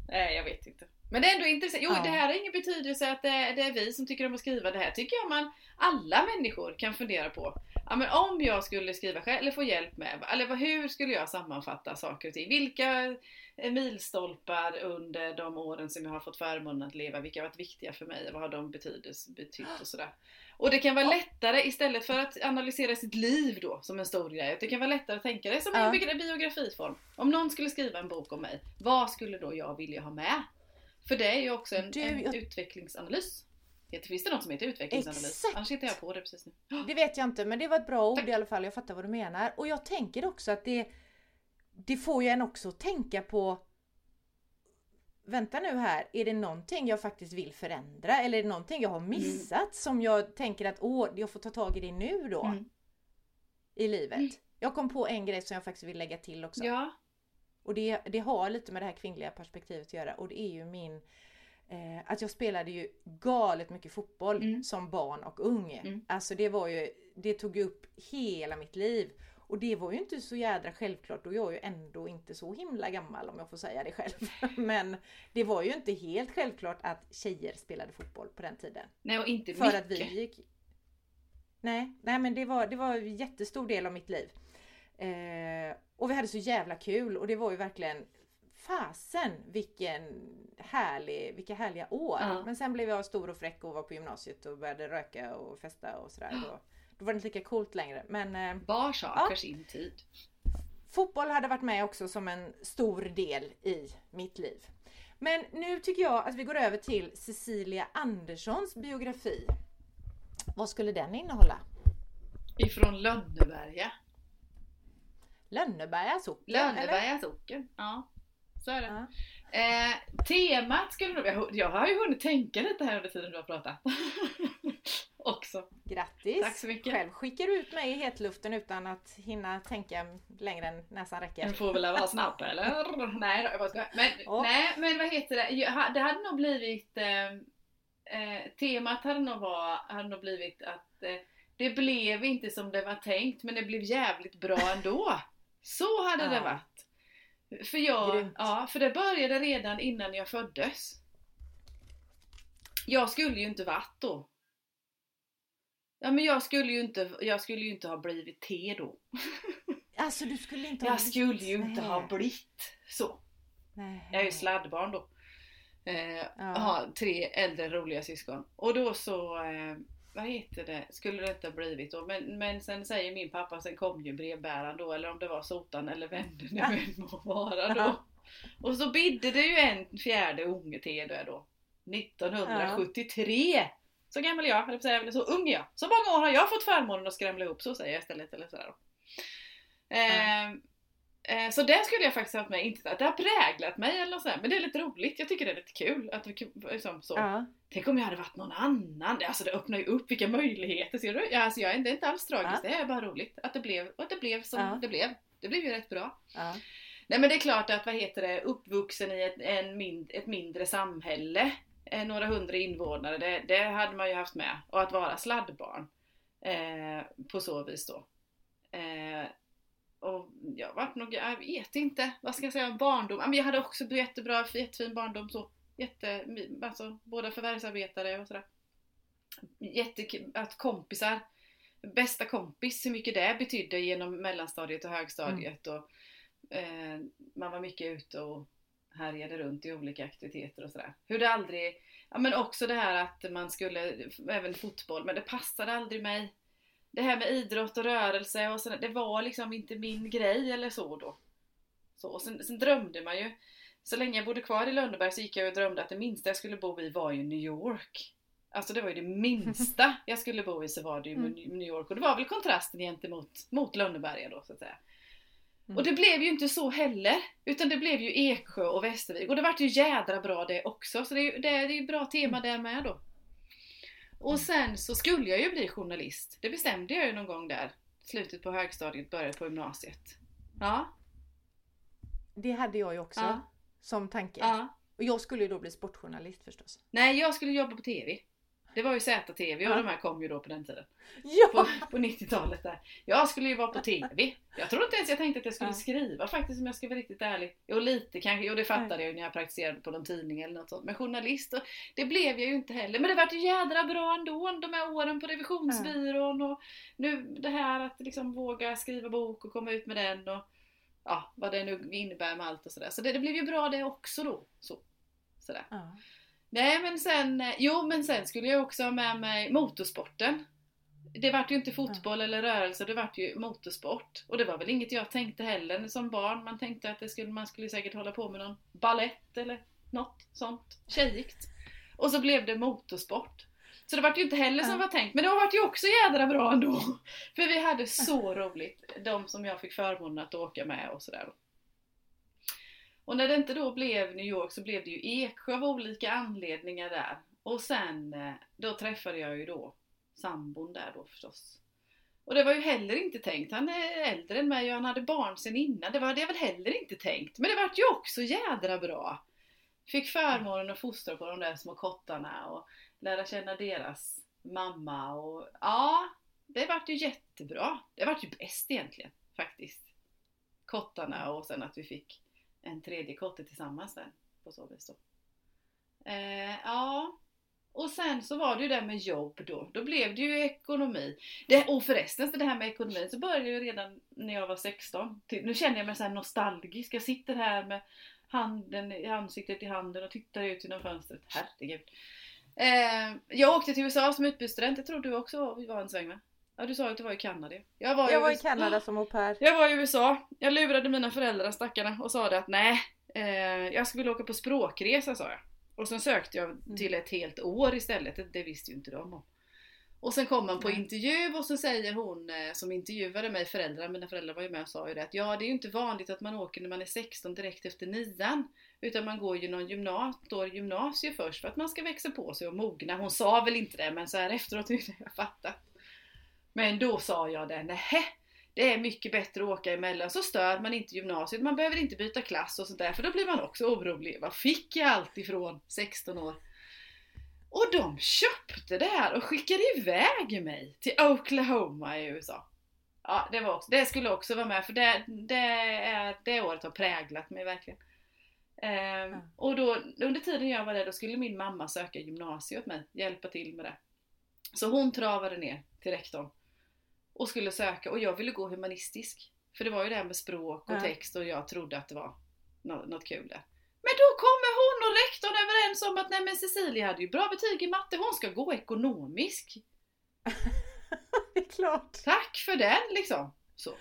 Nej jag vet inte. Men det är ändå intressant. Jo Ja. det här har ingen betydelse att det är, det är vi som tycker om att skriva. Det här tycker jag man alla människor kan fundera på. Ja, men om jag skulle skriva själv eller få hjälp med, eller hur skulle jag sammanfatta saker och ting? Vilka milstolpar under de åren som jag har fått förmånen att leva, vilka har varit viktiga för mig? Vad har de betydelse, betytt och sådär. Och det kan vara Ja. lättare istället för att analysera sitt liv då som en stor grej. Det kan vara lättare att tänka det som Ja. en bi- biografiform. Om någon skulle skriva en bok om mig, vad skulle då jag vilja ha med? För det är ju också en, Du, en jag- utvecklingsanalys. Finns det något som heter utvecklingsanalys? Exakt. Annars hittar jag på det precis nu. Det vet jag inte men det var ett bra ord Tack. i alla fall. Jag fattar vad du menar. Och jag tänker också att det, det får ju en också tänka på Vänta nu här, är det någonting jag faktiskt vill förändra eller är det någonting jag har missat som jag tänker att åh, jag får ta tag i det nu då Mm. i livet. Mm. Jag kom på en grej som jag faktiskt vill lägga till också. Ja. Och det, det har lite med det här kvinnliga perspektivet att göra och det är ju min eh, att jag spelade ju galet mycket fotboll Mm. som barn och ung. Mm. Alltså det var ju, det tog upp hela mitt liv. Och det var ju inte så jädra självklart och jag är ju ändå inte så himla gammal om jag får säga det själv. Men det var ju inte helt självklart att tjejer spelade fotboll på den tiden. Nej och inte För mycket. att vi gick... Nej, nej men det var, det var en jättestor del av mitt liv. Eh, och vi hade så jävla kul och det var ju verkligen fasen vilken härlig, vilka härliga år. Ja. Men sen blev jag stor och fräck och var på gymnasiet och började röka och festa och sådär. Då, då var det inte lika coolt längre. Men eh, Var sak för sin tid. fotboll hade varit med också som en stor del i mitt liv. Men nu tycker jag att vi går över till Cecilia Anderssons biografi. Vad skulle den innehålla? Ifrån Lönneberga. Lönneberga socken? Lönneberga socken. Ja, så är det. Ja. Eh, temat skulle nog... jag- Jag har ju hunnit tänka lite här under tiden du har pratat. Också. Grattis! Tack så mycket. Själv skickar du ut mig i hetluften utan att hinna tänka längre än näsan räcker. Den får väl vara snabb eller? Nej jag bara skojar. Men, Ja. nej, men vad heter det? Det hade nog blivit... Eh, eh, temat hade nog, var, hade nog blivit att eh, det blev inte som det var tänkt men det blev jävligt bra ändå. Så hade det Ja. varit. För, jag, Grymt. ja, för det började redan innan jag föddes. Jag skulle ju inte varit då. Ja men jag skulle ju inte, jag skulle ju inte ha blivit te då. Alltså du skulle inte ha Jag skulle ju inte Nej. ha blivit så. Nej. Jag är ju sladdbarn då. Eh, Ja. Har tre äldre roliga syskon. Och då så, eh, vad heter det, skulle det inte ha blivit då. Men, men sen säger min pappa, sen kom ju brevbäraren då, eller om det var sotan eller vem det nu än må vara då. Ja. Och så bidde det ju en fjärde unge till då. 1973! Så gammal jag, eller säga, så ung jag. Så många år har jag fått förmånen att skramla ihop, så säger jag istället. Eller sådär då. Eh, så det skulle jag faktiskt ha haft med, inte att det har präglat mig eller något sånt, men det är lite roligt. Jag tycker det är lite kul. Att vi, liksom, så. Ja. Tänk om jag hade varit någon annan. Alltså det öppnar ju upp vilka möjligheter. Ser du? Alltså jag det är inte alls tragiskt, Ja. det är bara roligt. Att det blev, och att det blev som det blev. Det blev ju rätt bra. Nej men det är klart att, vad heter det, uppvuxen i ett, en mind, ett mindre samhälle, eh, några hundra invånare, det, det hade man ju haft med. Och att vara sladdbarn. Eh, på så vis då. Eh, och jag vart nog, jag vet inte, vad ska jag säga, barndom. Men jag hade också jättebra, jättefin barndom så. Jätte, alltså båda förvärvsarbetare och sådär. Jättekul, att kompisar, bästa kompis, hur mycket det betydde genom mellanstadiet och högstadiet. Mm. Och, eh, man var mycket ute och härjade runt i olika aktiviteter och sådär. Hur det aldrig, ja men också det här att man skulle, även fotboll, men det passade aldrig mig det här med idrott och rörelse och sådär, det var liksom inte min grej eller så då. Så, och sen, sen drömde man ju. Så länge jag bodde kvar i Lönneberg så gick jag och drömde att det minsta jag skulle bo i var ju New York. Alltså det var ju det minsta jag skulle bo i så var det ju mm. New York och det var väl kontrasten gentemot mot Lönneberga då så att säga. Mm. Och det blev ju inte så heller. Utan det blev ju Eksjö och Västervik och det vart ju jädra bra det också. Så det är ju det är ju bra tema mm. där med då. Och sen så skulle jag ju bli journalist. Det bestämde jag ju någon gång där. Slutet på högstadiet, början på gymnasiet. Ja. Det hade jag ju också ja. som tanke. Ja. Och jag skulle ju då bli sportjournalist förstås. Nej, jag skulle jobba på TV. Det var ju ZTV och ja. de här kom ju då på den tiden. Ja! På, på 90-talet där. Jag skulle ju vara på TV. Jag tror inte ens jag tänkte att jag skulle ja. skriva faktiskt om jag ska vara riktigt ärlig. Jo lite kanske, jo det fattade Nej. jag ju när jag praktiserade på någon tidning eller något sånt. Men journalist, det blev jag ju inte heller. Men det vart ju jädra bra ändå de här åren på revisionsbyrån och nu det här att liksom våga skriva bok och komma ut med den och ja, vad det nu innebär med allt och sådär. Så det, det blev ju bra det också då. Så, sådär. Ja. Nej men sen, eh, jo men sen skulle jag också ha med mig motorsporten. Det vart ju inte fotboll eller rörelse, det vart ju motorsport. Och det var väl inget jag tänkte heller som barn. Man tänkte att det skulle, man skulle säkert hålla på med någon ballett eller något sånt tjejigt. Och så blev det motorsport. Så det vart ju inte heller som var tänkt. Men det vart ju också jädra bra ändå. För vi hade så roligt, de som jag fick förmånen att åka med och sådär. Och när det inte då blev New York så blev det ju Eksjö av olika anledningar där. Och sen eh, då träffade jag ju då sambon där då förstås. Och det var ju heller inte tänkt. Han är äldre än mig och han hade barn sen innan. Det var det väl heller inte tänkt. Men det vart ju också jädra bra. Fick förmånen att fostra på de där små kottarna och lära känna deras mamma och ja, det vart ju jättebra. Det vart ju bäst egentligen faktiskt. Kottarna och sen att vi fick en tredje kotte tillsammans där. På så vis då. Eh, ja. Och sen så var det ju det med jobb då. Då blev det ju ekonomi. Det, och förresten, det här med ekonomi så började ju redan när jag var 16. Nu känner jag mig så nostalgisk. Jag sitter här med handen i ansiktet i handen och tittar ut genom fönstret. Herregud. Eh, jag åkte till USA som utbytesstudent. Det tror du också var en sväng med. Ja du sa att du var i Kanada. Jag var, jag i, var i Kanada som au pair. Jag var i USA. Jag lurade mina föräldrar stackarna och sa det att nej, eh, jag skulle åka på språkresa sa jag. Och sen sökte jag mm. till ett helt år istället. Det, det visste ju inte de om. Och sen kom man på intervju och så säger hon eh, som intervjuade mig, föräldrar, mina föräldrar var ju med och sa ju det att ja det är ju inte vanligt att man åker när man är 16 direkt efter nian. Utan man går ju någon gymnas, gymnasie först för att man ska växa på sig och mogna. Hon sa väl inte det men så här efteråt tyckte jag fattat. Men då sa jag det, nähä, det är mycket bättre att åka emellan så stör man inte gymnasiet, man behöver inte byta klass och sånt där för då blir man också orolig. Vad fick jag allt ifrån 16 år? Och de köpte det här och skickade iväg mig till Oklahoma i USA. Ja, det, var också, det skulle också vara med för det, det, är, det året har präglat mig verkligen. Ehm, mm. Och då, under tiden jag var där då skulle min mamma söka gymnasiet åt mig, hjälpa till med det. Så hon travade ner till rektorn och skulle söka och jag ville gå humanistisk. För det var ju det här med språk och ja. text och jag trodde att det var något, något kul där. Men då kommer hon och rektorn överens om att nej men Cecilia hade ju bra betyg i matte, hon ska gå ekonomisk. det är klart. Tack för den liksom. Så.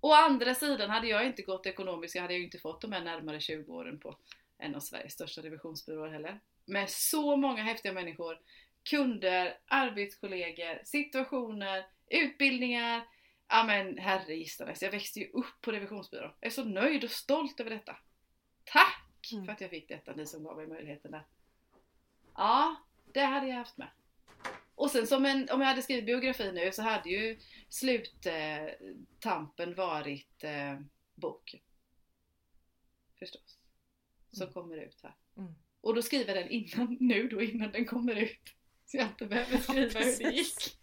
Å andra sidan hade jag inte gått ekonomisk, jag hade ju inte fått de här närmare 20 åren på en av Sveriges största revisionsbyråer heller. Med så många häftiga människor, kunder, arbetskollegor, situationer, utbildningar. Ja men herregistanes, jag växte ju upp på revisionsbyrån. Jag är så nöjd och stolt över detta. Tack mm. för att jag fick detta, ni som gav mig möjligheten där. Ja, det hade jag haft med. Och sen som en, om jag hade skrivit biografi nu så hade ju sluttampen eh, varit eh, boken. Förstås. Som mm. kommer ut här. Mm. Och då skriver jag den innan, nu då innan den kommer ut. Så jag inte behöver skriva hur det gick.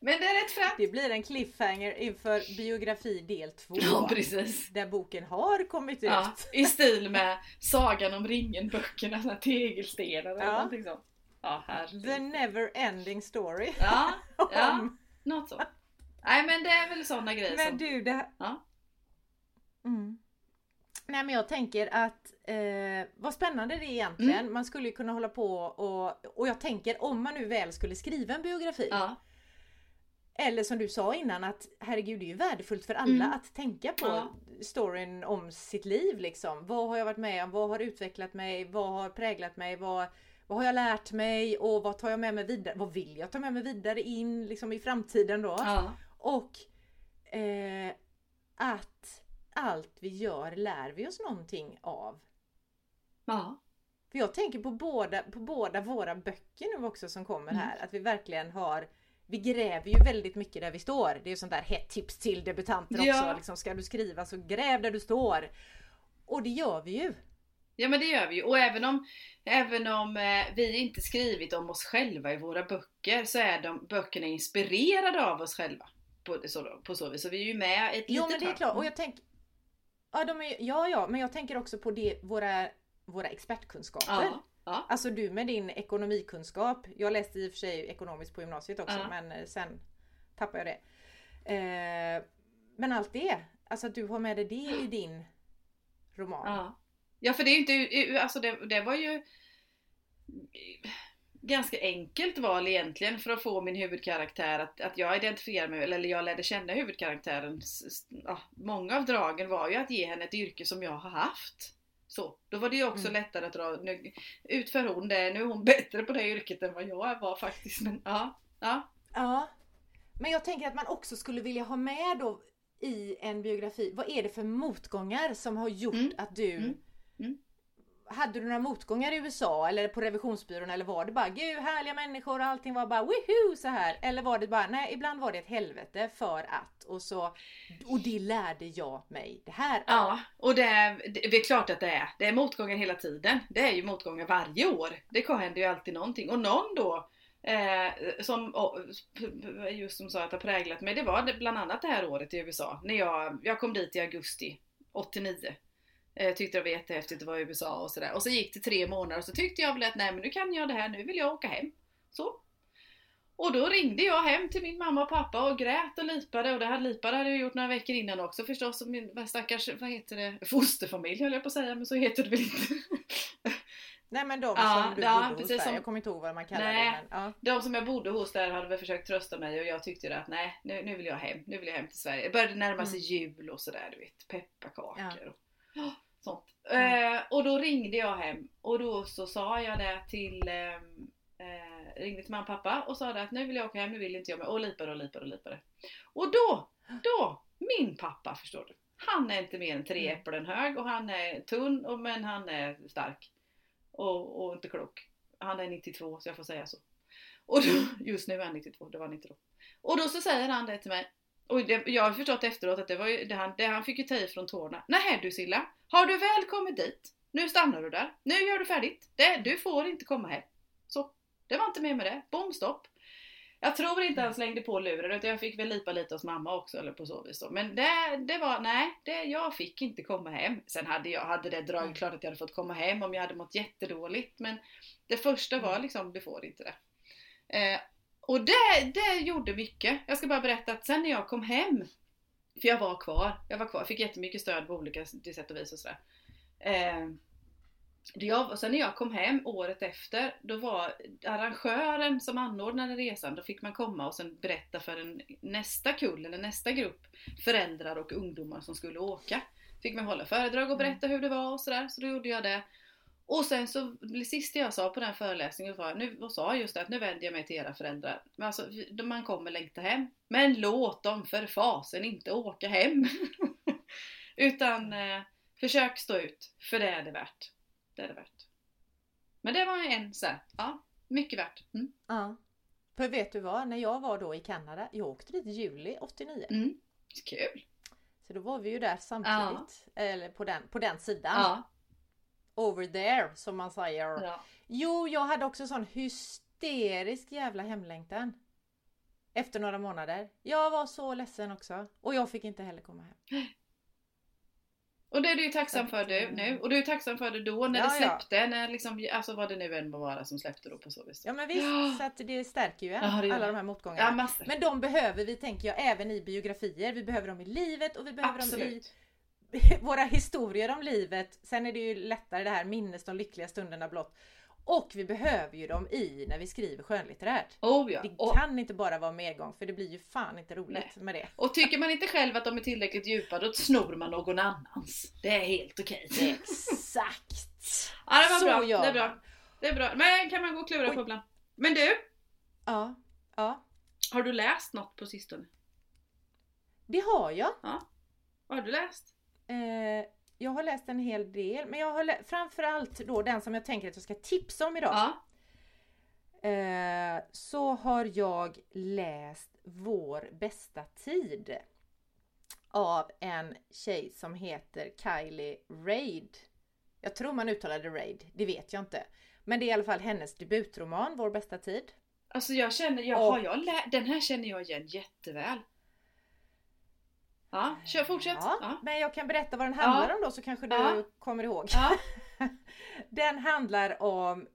Men det är rätt fränt. Det blir en cliffhanger inför biografi del 2. Ja, precis. Där boken har kommit ut. Ja, I stil med Sagan om ringen-böckerna, tegelstenar eller Ja. någonting sånt. Ja, herregud. The never ending story. Ja, ja, något så. Nej men det är väl sådana grejer Men som... du, det här... Ja. Mm. Nej men jag tänker att eh, vad spännande det är egentligen. Mm. Man skulle ju kunna hålla på och, och jag tänker om man nu väl skulle skriva en biografi. Ja, Eller som du sa innan att herregud det är ju värdefullt för alla Mm. att tänka på Ja. storyn om sitt liv liksom. Vad har jag varit med om? Vad har utvecklat mig? Vad har präglat mig? Vad, vad har jag lärt mig? Och vad tar jag med mig vidare? Vad vill jag ta med mig vidare in liksom i framtiden då? ja, Och eh, att allt vi gör lär vi oss någonting av. ja, För jag tänker på båda, på båda våra böcker nu också som kommer Mm. här. Att vi verkligen har Vi gräver ju väldigt mycket där vi står. Det är ju sånt där hett tips till debutanter Ja. också. Liksom, ska du skriva så gräv där du står. Och det gör vi ju. Ja men det gör vi ju. Och även om, även om eh, vi inte skrivit om oss själva i våra böcker så är de böckerna inspirerade av oss själva. På så, på så vis. Så vi är ju med ett Jo litet men det är klart. Och jag tänker ja, de är, ja, ja, men jag tänker också på det, våra, våra expertkunskaper. Ja, ja, Alltså du med din ekonomikunskap. Jag läste i och för sig ekonomiskt på gymnasiet också Ja. men eh, sen tappade jag det. Eh, men allt det, alltså att du har med dig det i din roman. ja. Ja för det är inte, alltså det, det var ju ganska enkelt val egentligen för att få min huvudkaraktär att, att jag identifierar mig, eller jag lärde känna huvudkaraktären. Ja, många av dragen var ju att ge henne ett yrke som jag har haft. Så, då var det ju också Mm. lättare att dra, nu utför hon det, nu är hon bättre på det yrket än vad jag var faktiskt. Men ja, ja, Ja. Men jag tänker att man också skulle vilja ha med då i en biografi, vad är det för motgångar som har gjort Mm. att du Mm. Hade du några motgångar i USA eller på revisionsbyrån eller var det bara gud härliga människor och allting var bara woohoo så här Eller var det bara nej ibland var det ett helvete för att och så Och det lärde jag mig det här av. Ja, och det är, det är klart att det är. Det är motgångar hela tiden. Det är ju motgångar varje år. Det händer ju alltid någonting. Och någon då, eh, som oh, just som sa att har präglat mig, det var bland annat det här året i USA. När jag, jag kom dit i augusti 89. Eh, tyckte det var jättehäftigt att vara i USA och sådär. Och så gick det tre månader och så tyckte jag väl att nej men nu kan jag det här, nu vill jag åka hem. Så. Och då ringde jag hem till min mamma och pappa och grät och lipade och det här lipade hade jag gjort några veckor innan också förstås. Och min stackars, vad heter det, fosterfamilj höll jag på att säga men så heter det väl inte. Nej men de Ja, som du ja, bodde hos där, som- jag kommer inte ihåg vad man kallar Nej. det men ja. De som jag bodde hos där hade väl försökt trösta mig och jag tyckte att nej, nu, nu vill jag hem. Nu vill jag hem till Sverige. Det började närma sig jul och sådär, du vet. Pepparkakor och ja, sånt. Mm. Eh, och då ringde jag hem och då så sa jag det till ehm, eh, ringde till mamma och pappa och sa det att nu vill jag åka hem, nu vill inte jag med. Och lipade och lipade och lipade. Och då, då, min pappa förstår du. Han är inte mer än tre Mm. äpplen hög och han är tunn och, men han är stark. Och, och inte klok. Han är 92 så jag får säga så. Och då, just nu är han 92, det var han inte då. Och då så säger han det till mig. Och det, jag har förstått efteråt att det var ju det han, det han fick ju ta i från tårna. Nej du Silla, har du väl kommit dit? Nu stannar du där. Nu gör du färdigt. Det, du får inte komma hem. Så, det var inte mer med det. Bom stopp. Jag tror inte han slängde på luren utan jag fick väl lipa lite hos mamma också eller på så vis då. Men det, det var, nej, det, jag fick inte komma hem. Sen hade jag, hade det dragit klart att jag hade fått komma hem om jag hade mått jättedåligt. Men det första var liksom, du får inte det. Eh, och det, det gjorde mycket. Jag ska bara berätta att sen när jag kom hem, för jag var kvar, jag var kvar, fick jättemycket stöd på olika sätt och vis och sådär. Eh, jag, och sen när jag kom hem året efter, då var arrangören som anordnade resan, då fick man komma och sen berätta för en, nästa kull eller nästa grupp föräldrar och ungdomar som skulle åka. Fick man hålla föredrag och berätta hur det var och sådär, så då gjorde jag det. Och sen så, det sista jag sa på den föreläsningen var, nu och sa just det, att nu vänder jag mig till era föräldrar. Men alltså, man kommer längta hem. Men låt dem för fasen inte åka hem. Utan eh, försök stå ut, för det är det värt. Det är det värt. Men det var en så här, ja, mycket värt. Mm. ja. För vet du vad, när jag var då i Kanada, jag åkte dit i juli 89. Mm. Kul! Så då var vi ju där samtidigt. Eller på den, på den sidan. Ja. Over there som man säger. ja. Jo, jag hade också sån hysterisk jävla hemlängtan. Efter några månader. Jag var så ledsen också. Och jag fick inte heller komma hem. Och det är du ju tacksam för du nu. Och du är tacksam för det då när Ja, det ja. släppte. När liksom, alltså vad det nu än må vara som släppte då på så vis. Ja men visst, Ja. så att det stärker ju en, Ja, alla de här Ja, motgångarna. Men de behöver vi, tänker jag, även i biografier. Vi behöver dem i livet och vi behöver dem i Absolut. våra historier om livet. Sen är det ju lättare det här minnes de lyckliga stunderna blott. Och vi behöver ju dem i när vi skriver skönlitterärt. Oh ja. Det Och, kan inte bara vara medgång för det blir ju fan inte roligt Nej. med det. och tycker man inte själv att de är tillräckligt djupa då snor man någon annans. Det är helt okej. Exakt! Ja det var Så bra. gör Det är bra. Det är bra. Men kan man gå och klura Oj. på ibland. Men du, Ja, ja. har du läst något på sistone? Det har jag. Vad har du läst? Eh, jag har läst en hel del men jag har lä- framförallt då den som jag tänker att jag ska tipsa om idag. Ja. Eh, så har jag läst Vår bästa tid. Av en tjej som heter Kylie Raid. Jag tror man uttalade Raid, det vet jag inte. Men det är i alla fall hennes debutroman Vår bästa tid. Alltså jag känner, jag, har jag lä- den här känner jag igen jätteväl. Ja, kör fortsätt. Ja, Ja. Men jag kan berätta vad den handlar om då så kanske du kommer ihåg. Den handlar om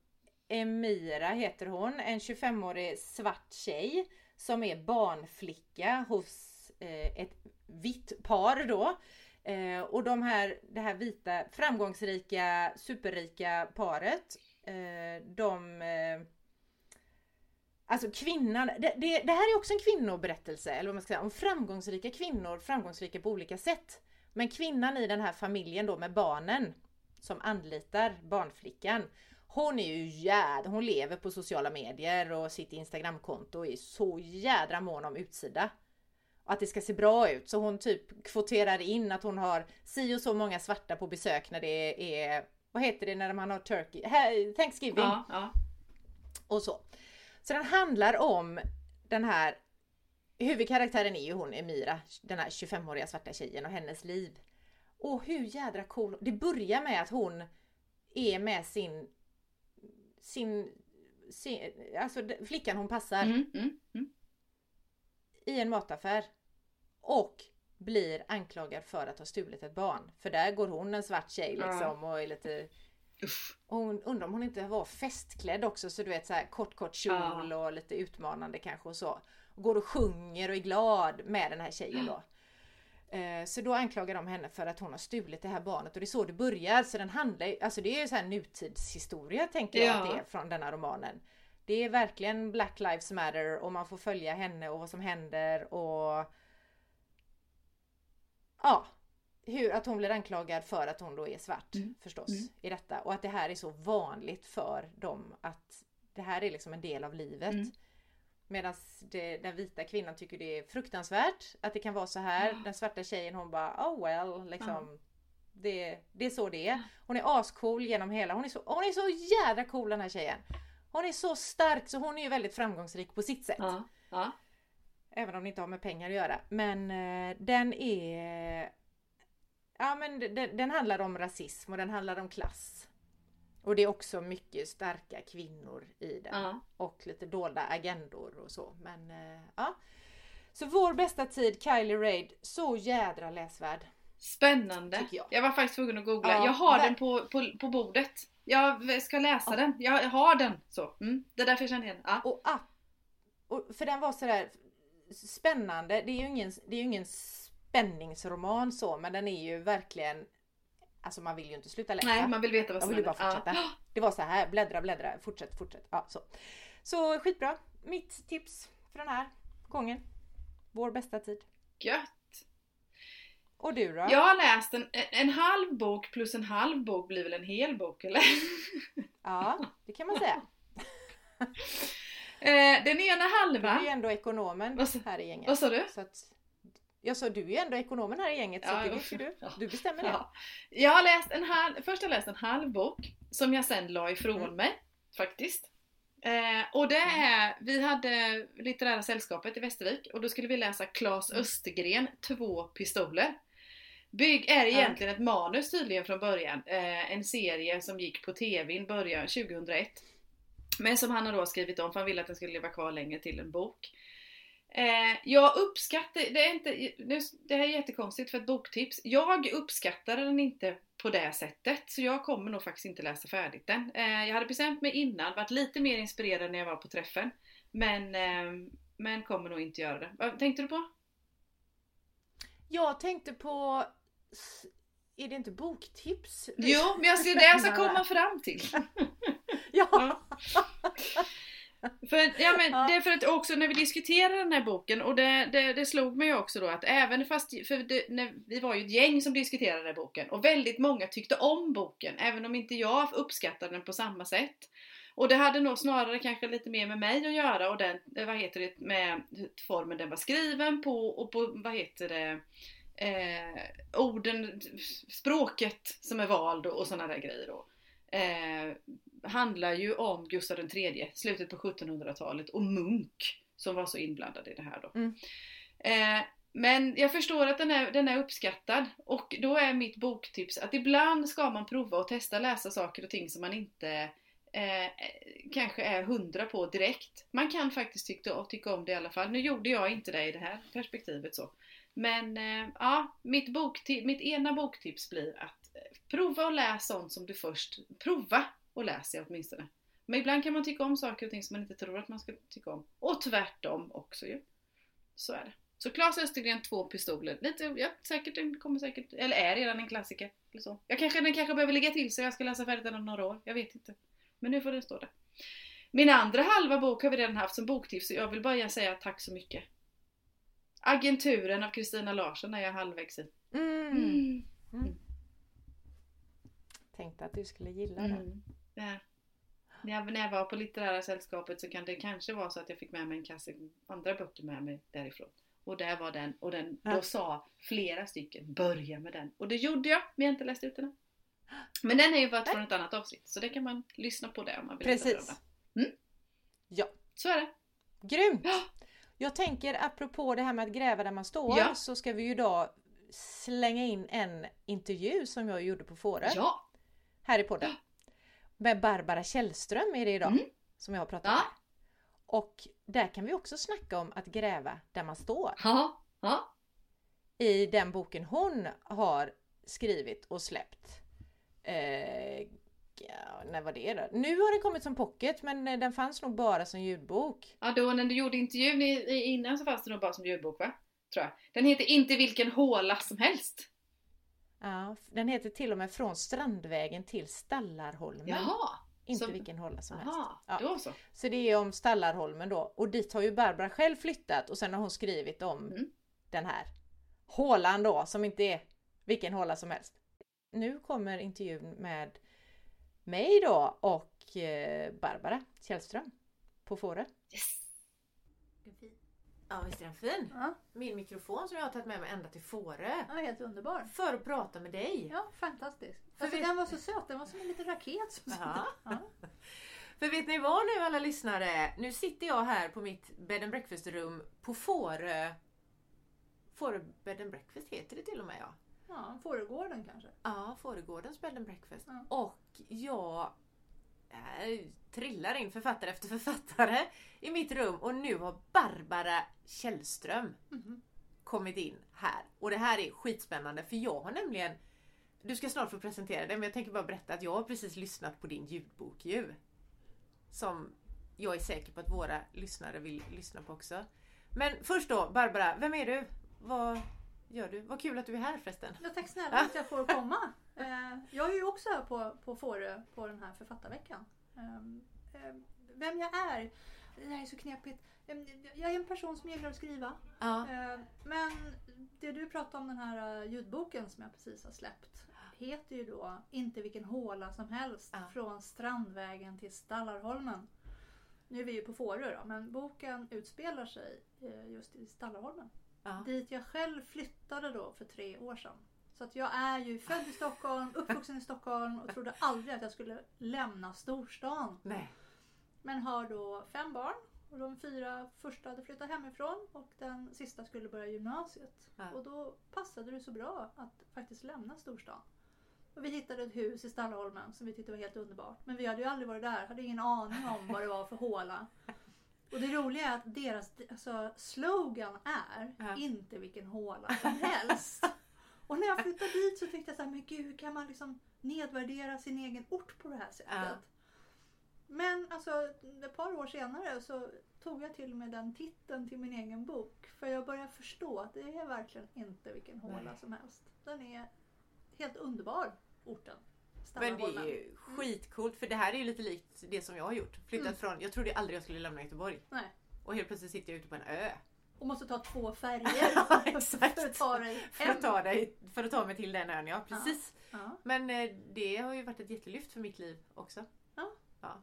Emira heter hon, en 25-årig svart tjej som är barnflicka hos eh, ett vitt par då. Eh, och de här, det här vita framgångsrika superrika paret eh, de eh, Alltså kvinnan, det, det, det här är också en kvinnoberättelse, eller vad man ska säga, om framgångsrika kvinnor, framgångsrika på olika sätt. Men kvinnan i den här familjen då med barnen som anlitar barnflickan. Hon är ju jäd, hon lever på sociala medier och sitt Instagramkonto och är så jädra mån om utsida. Och att det ska se bra ut. Så hon typ kvoterar in att hon har si och så många svarta på besök när det är, vad heter det när man har turkey, Thanksgiving Ja, ja. och så. Så den handlar om den här Huvudkaraktären är ju hon Emira, den här 25-åriga svarta tjejen och hennes liv. Och hur jädra cool. Det börjar med att hon är med sin sin, sin alltså flickan hon passar Mm, mm, mm. i en mataffär. Och blir anklagad för att ha stulit ett barn. För där går hon en svart tjej liksom och är lite Och hon undrar om hon inte var festklädd också så du vet så här kort kort kjol och lite utmanande kanske och så. Och går och sjunger och är glad med den här tjejen då. Eh, Så då anklagar de henne för att hon har stulit det här barnet och det är så det börjar. Så den handlar alltså det är ju så här nutidshistoria tänker jag Ja. att det är från denna romanen. Det är verkligen Black Lives Matter och man får följa henne och vad som händer och Ja, hur, att hon blir anklagad för att hon då är svart Mm. förstås Mm. i detta och att det här är så vanligt för dem att det här är liksom en del av livet. Mm. Medan den vita kvinnan tycker det är fruktansvärt att det kan vara så här. Den svarta tjejen hon bara oh well liksom. Det, det är så det är. Hon är ascool genom hela, hon är, så, hon är så jädra cool den här tjejen. Hon är så stark så hon är ju väldigt framgångsrik på sitt sätt. Ja, ja. Även om det inte har med pengar att göra. Men eh, den är... Ja men den, den handlar om rasism och den handlar om klass. Och det är också mycket starka kvinnor i den. ja. Och lite dolda agendor och så. Men eh, ja. Så vår bästa tid, Kylie Raid, så jädra läsvärd. Spännande. Jag. Jag. var faktiskt tvungen att googla. Ja, jag har ver- den på, på, på bordet. Jag ska läsa Ja. den. Jag har den. Så. Mm. Det är därför jag känner igen. Ja. Och, och för den var sådär spännande. Det är ju ingen, det är ju ingen spänningsroman så men den är ju verkligen Alltså man vill ju inte sluta läsa. Nej, man vill veta vad som vill ju bara händer. fortsätta. Ja. Det var så här, bläddra, bläddra, fortsätt, fortsätt. Ja, så. så skitbra. Mitt tips för den här gången. Vår bästa tid. Gött. Och du då? Jag har läst en, en halv bok plus en halv bok blir väl en hel bok eller? Ja, det kan man säga. Eh, den ena Du är halvan. ju ändå ekonomen Vad här i gänget. Vad sa du? Så att, jag sa du är ju ändå ekonomen här i gänget så Ja, det vet ju du. Du bestämmer det. Ja. Jag har läst en halv, först har jag läst en halv bok som jag sen la ifrån Mm. mig faktiskt. Eh, och det är, vi hade litterära sällskapet i Västervik och då skulle vi läsa Claes Mm. Östergren, Två pistoler. Bygg är egentligen ett manus tydligen från början. Eh, en serie som gick på TV i början 2001. Men som han har då skrivit om för han ville att den skulle leva kvar längre till en bok. Eh, jag uppskattar, det är inte, nu- det här är jättekonstigt för ett boktips. Jag uppskattar den inte på det sättet så jag kommer nog faktiskt inte läsa färdigt den. Eh, jag hade bestämt mig innan, varit lite mer inspirerad när jag var på träffen. Men, eh, men kommer nog inte göra det. Vad tänkte du på? Jag tänkte på... Är det inte boktips? Jo, men jag ska, det jag ska komma fram till. Ja! För, ja, men Ja. det är för att också när vi diskuterade den här boken och det, det, det slog mig också då att även fast, för det, när, vi var ju ett gäng som diskuterade den här boken och väldigt många tyckte om boken även om inte jag uppskattade den på samma sätt. Och det hade nog snarare kanske lite mer med mig att göra och den, eh, vad heter det, med formen den var skriven på och på, vad heter det, eh, orden, språket som är vald och, och sådana där grejer då. Eh, handlar ju om Gustav III, slutet på 1700-talet och Munk som var så inblandad i det här då. Mm. Eh, men jag förstår att den är, den är uppskattad och då är mitt boktips att ibland ska man prova och testa läsa saker och ting som man inte eh, kanske är hundra på direkt. Man kan faktiskt tycka, tycka om det i alla fall. Nu gjorde jag inte det i det här perspektivet så. Men eh, ja, mitt, bokti- mitt ena boktips blir att prova och läs sånt som du först, prova och läs det åtminstone. Men ibland kan man tycka om saker och ting som man inte tror att man ska tycka om. Och tvärtom också ju. Så är det. Så Claes Östergren, två pistoler. Lite, ja, säkert, den kommer säkert, eller är redan en klassiker. Eller så. Jag kanske, den kanske behöver ligga till så jag ska läsa färdigt den om några år. Jag vet inte. Men nu får den stå där. Min andra halva bok har vi redan haft som boktips så jag vill bara säga tack så mycket. Agenturen av Kristina Larsson är jag halvvägs i. Mm. Tänkte att du skulle gilla den. Ja. När jag, när jag var på litterära sällskapet så kan det kanske vara så att jag fick med mig en kasse andra böcker med mig därifrån. Och där var den och den, Ja. då sa flera stycken börja med den. Och det gjorde jag, men jag har inte läst ut den än. Men den är ju bara från ett annat avsnitt så det kan man lyssna på det om man vill Precis. Mm. Ja, Så är det. grymt! Ja. Jag tänker apropå det här med att gräva där man står Ja. så ska vi ju idag slänga in en intervju som jag gjorde på Fårö Ja. här i podden. Med Barbara Källström är det idag Mm. som jag har pratat Ja. med. Och där kan vi också snacka om att gräva där man står. Ja. Ja. I den boken hon har skrivit och släppt. Eh, ja, när var det då? Nu har den kommit som pocket men eh, den fanns nog bara som ljudbok. ja då när du gjorde intervjun innan så fanns det nog bara som ljudbok va? Tror jag. Den heter Inte vilken håla som helst. Ja, den heter till och med Från Strandvägen till Stallarholmen. Jaha. Inte som- vilken hålla som helst. Jaha, Ja. så. Så det är om Stallarholmen då. Och dit har ju Barbara själv flyttat och sen har hon skrivit om Mm. den här hålan då som inte är vilken håla som helst. Nu kommer intervjun med mig då och eh, Barbara Källström på Fårö. Yes. Ja visst är den fin? Ja, Min mikrofon som jag har tagit med mig ända till Fårö. ja, helt underbar. För att prata med dig. Ja, fantastiskt. För Alltså, vi- Den var så söt, den var som en liten raket. Som Ja. ja. För vet ni vad nu alla lyssnare? Nu sitter jag här på mitt bed and breakfast rum på Fårö. Fårö bed and breakfast heter det till och med ja. ja, Fårögården kanske. Ja, Fårögårdens bed and breakfast. Ja. Och jag trillar in författare efter författare i mitt rum och nu har Barbara Källström Mhm. kommit in här. Och det här är skitspännande för jag har nämligen du ska snart få presentera det men jag tänker bara berätta att jag har precis lyssnat på din ljudbok ju. Som jag är säker på att våra lyssnare vill lyssna på också. Men först då, Barbara, vem är du? Vad gör du? Vad kul att du är här förresten. Ja, tack snälla att jag får komma. Eh, Jag är ju också här på, på Fårö på den här författarveckan. Ehm, eh, Vem jag är? Det här är så knepigt. Ehm, Jag är en person som gillar att skriva. Ja. Men det du pratar om den här eh, ljudboken som jag precis har släppt heter ju då Inte vilken håla som helst Ja. från Strandvägen till Stallarholmen. Nu är vi ju på Fårö då, men boken utspelar sig eh, just i Stallarholmen. Ja. Dit jag själv flyttade då för tre år sedan. Så att jag är ju född i Stockholm, uppvuxen i Stockholm och trodde aldrig att jag skulle lämna storstan. Nej. Men har då fem barn och de fyra första hade flyttat hemifrån och den sista skulle börja gymnasiet. Ja. Och då passade det så bra att faktiskt lämna storstan. Och vi hittade ett hus i Stallarholmen som vi tyckte var helt underbart. Men vi hade ju aldrig varit där, hade ingen aning om vad det var för håla. Och det roliga är att deras alltså, slogan är Ja. inte vilken håla som helst. Och när jag flyttade dit så tyckte jag så här, men gud kan man liksom nedvärdera sin egen ort på det här sättet? Ja. Men alltså ett par år senare så tog jag till med den titeln till min egen bok. För jag började förstå att det är verkligen inte vilken håla Nej. som helst. Den är helt underbar, orten. Men det är ju skitcoolt för det här är ju lite likt det som jag har gjort. Flyttat Mm. från, jag trodde aldrig jag skulle lämna Göteborg. Nej. Och helt plötsligt sitter jag ute på en ö. Och måste ta två färger Ja, exakt. för att ta dig För att, ta dig, för att ta mig till den ön, ja precis. Ja, Men eh, det har ju varit ett jättelyft för mitt liv också.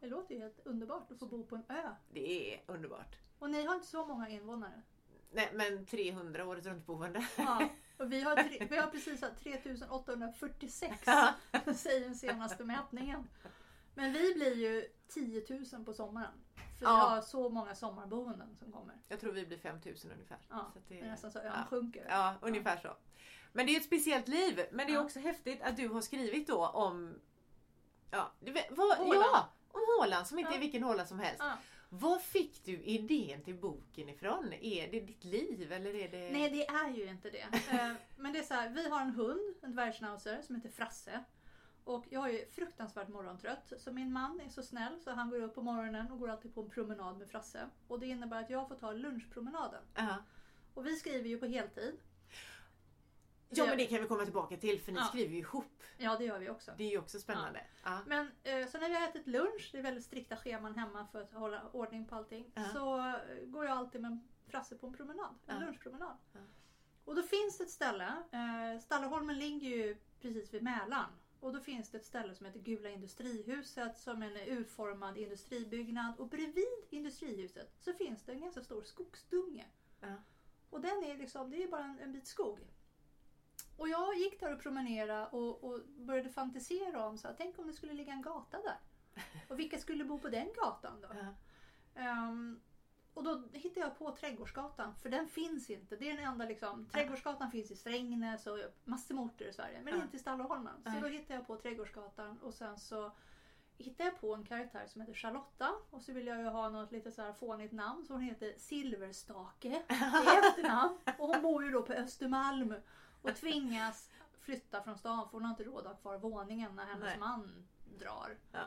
det låter ju helt underbart att få bo på en ö. Det är underbart. Och ni har inte så många invånare. Nej men 300 året runt boende. Ja. Och vi har, tre, vi har precis haft 3846 Ja. säger den senaste mätningen. Men vi blir ju 10 000 på sommaren. För Ja. vi har så många sommarboenden som kommer. Jag tror vi blir 5000 ungefär. Ja, Så Det är nästan så ön ja. sjunker. Ja, ungefär så. Men det är ett speciellt liv. Men det är Ja. också häftigt att du har skrivit då om... Ja, vad, ja om hålan som inte Ja. är vilken håla som helst. Ja. Var fick du idén till boken ifrån? Är det ditt liv eller är det... Nej det är ju inte det. Eh, Men det är så här, vi har en hund, en dvärgschnauzer som heter Frasse. Och jag är ju fruktansvärt morgontrött. Så min man är så snäll så han går upp på morgonen och går alltid på en promenad med Frasse. Och det innebär att jag får ta lunchpromenaden. Ja. Och vi skriver ju på heltid. ja men det kan vi komma tillbaka till för ni Ja. skriver ju ihop. Ja det gör vi också. Det är ju också spännande. Ja. Men eh, så när vi har ätit lunch, det är väldigt strikta scheman hemma för att hålla ordning på allting. Ja. Så eh, går jag alltid med Frasse på en promenad, en Ja. lunchpromenad. Ja. Och då finns det ett ställe, eh, Stallarholmen ligger ju precis vid Mälaren. Och då finns det ett ställe som heter Gula Industrihuset som är en urformad industribyggnad. Och bredvid industrihuset så finns det en ganska stor skogsdunge. Ja. Och den är liksom, det är bara en, en bit skog. Och jag gick där och promenerade och, och började fantisera om så här, tänk om det skulle ligga en gata där. Och vilka skulle bo på den gatan då? Ja. Ehm, och då hittade jag på Trädgårdsgatan, för den finns inte. Det är den enda liksom. Trädgårdsgatan finns i Strängnäs och massor med orter i Sverige, men inte i Stallarholmen. Så då hittade jag på Trädgårdsgatan och sen så hittade jag på en karaktär som heter Charlotta. Och så vill jag ju ha något lite så här fånigt namn, så hon heter Silverstake i efternamn. Och hon bor ju då på Östermalm och tvingas flytta från stan för hon har inte råd att ha kvar våningen när hennes Nej. man drar. Ja.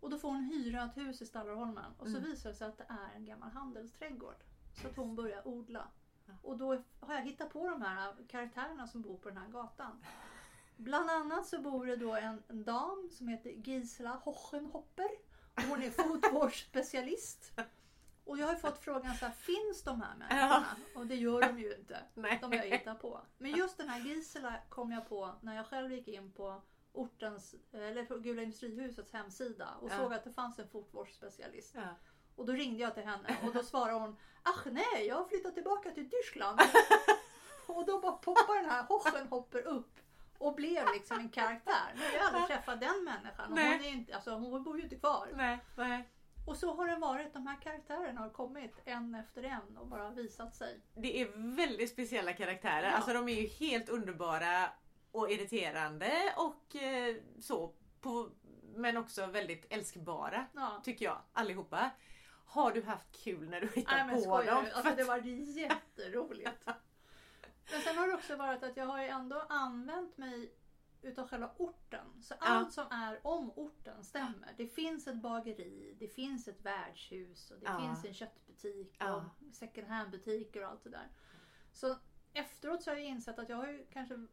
Och då får hon hyra ett hus i Stallarholmen och så Mm. visar det sig att det är en gammal handelsträdgård. Så att hon börjar odla. Och då har jag hittat på de här karaktärerna som bor på den här gatan. Bland annat så bor det då en, en dam som heter Gisela Hochenhopper. Och hon är fotvårdsspecialist. Och jag har fått frågan så här, finns de här människorna? Och det gör de ju inte. Nej. De har jag hittat på. Men just den här Gisela kom jag på när jag själv gick in på ortens, eller Gula Industrihusets hemsida och Ja. såg att det fanns en fotvårdsspecialist. Ja. Och då ringde jag till henne och då svarade hon Ach nej, jag har flyttat tillbaka till Tyskland. och då bara poppar den här Hochenhopper upp och blev liksom en karaktär. Jag har aldrig träffat den människan. Hon, är inte, alltså, hon bor ju inte kvar. Nej, nej. Och så har det varit. De här karaktärerna har kommit en efter en och bara visat sig. Det är väldigt speciella karaktärer. Ja. Alltså de är ju helt underbara och irriterande och eh, så. På, men också väldigt älskbara Ja. tycker jag allihopa. Har du haft kul när du hittat Nej men på skojar dem? Alltså det var jätteroligt. Men sen har det också varit att jag har ju ändå använt mig utav själva orten. Så allt som är om orten stämmer. Det finns ett bageri, det finns ett värdshus och det Ja. finns en köttbutik och Ja. second hand butiker och allt det där. Så efteråt så har jag insett att jag har ju kanske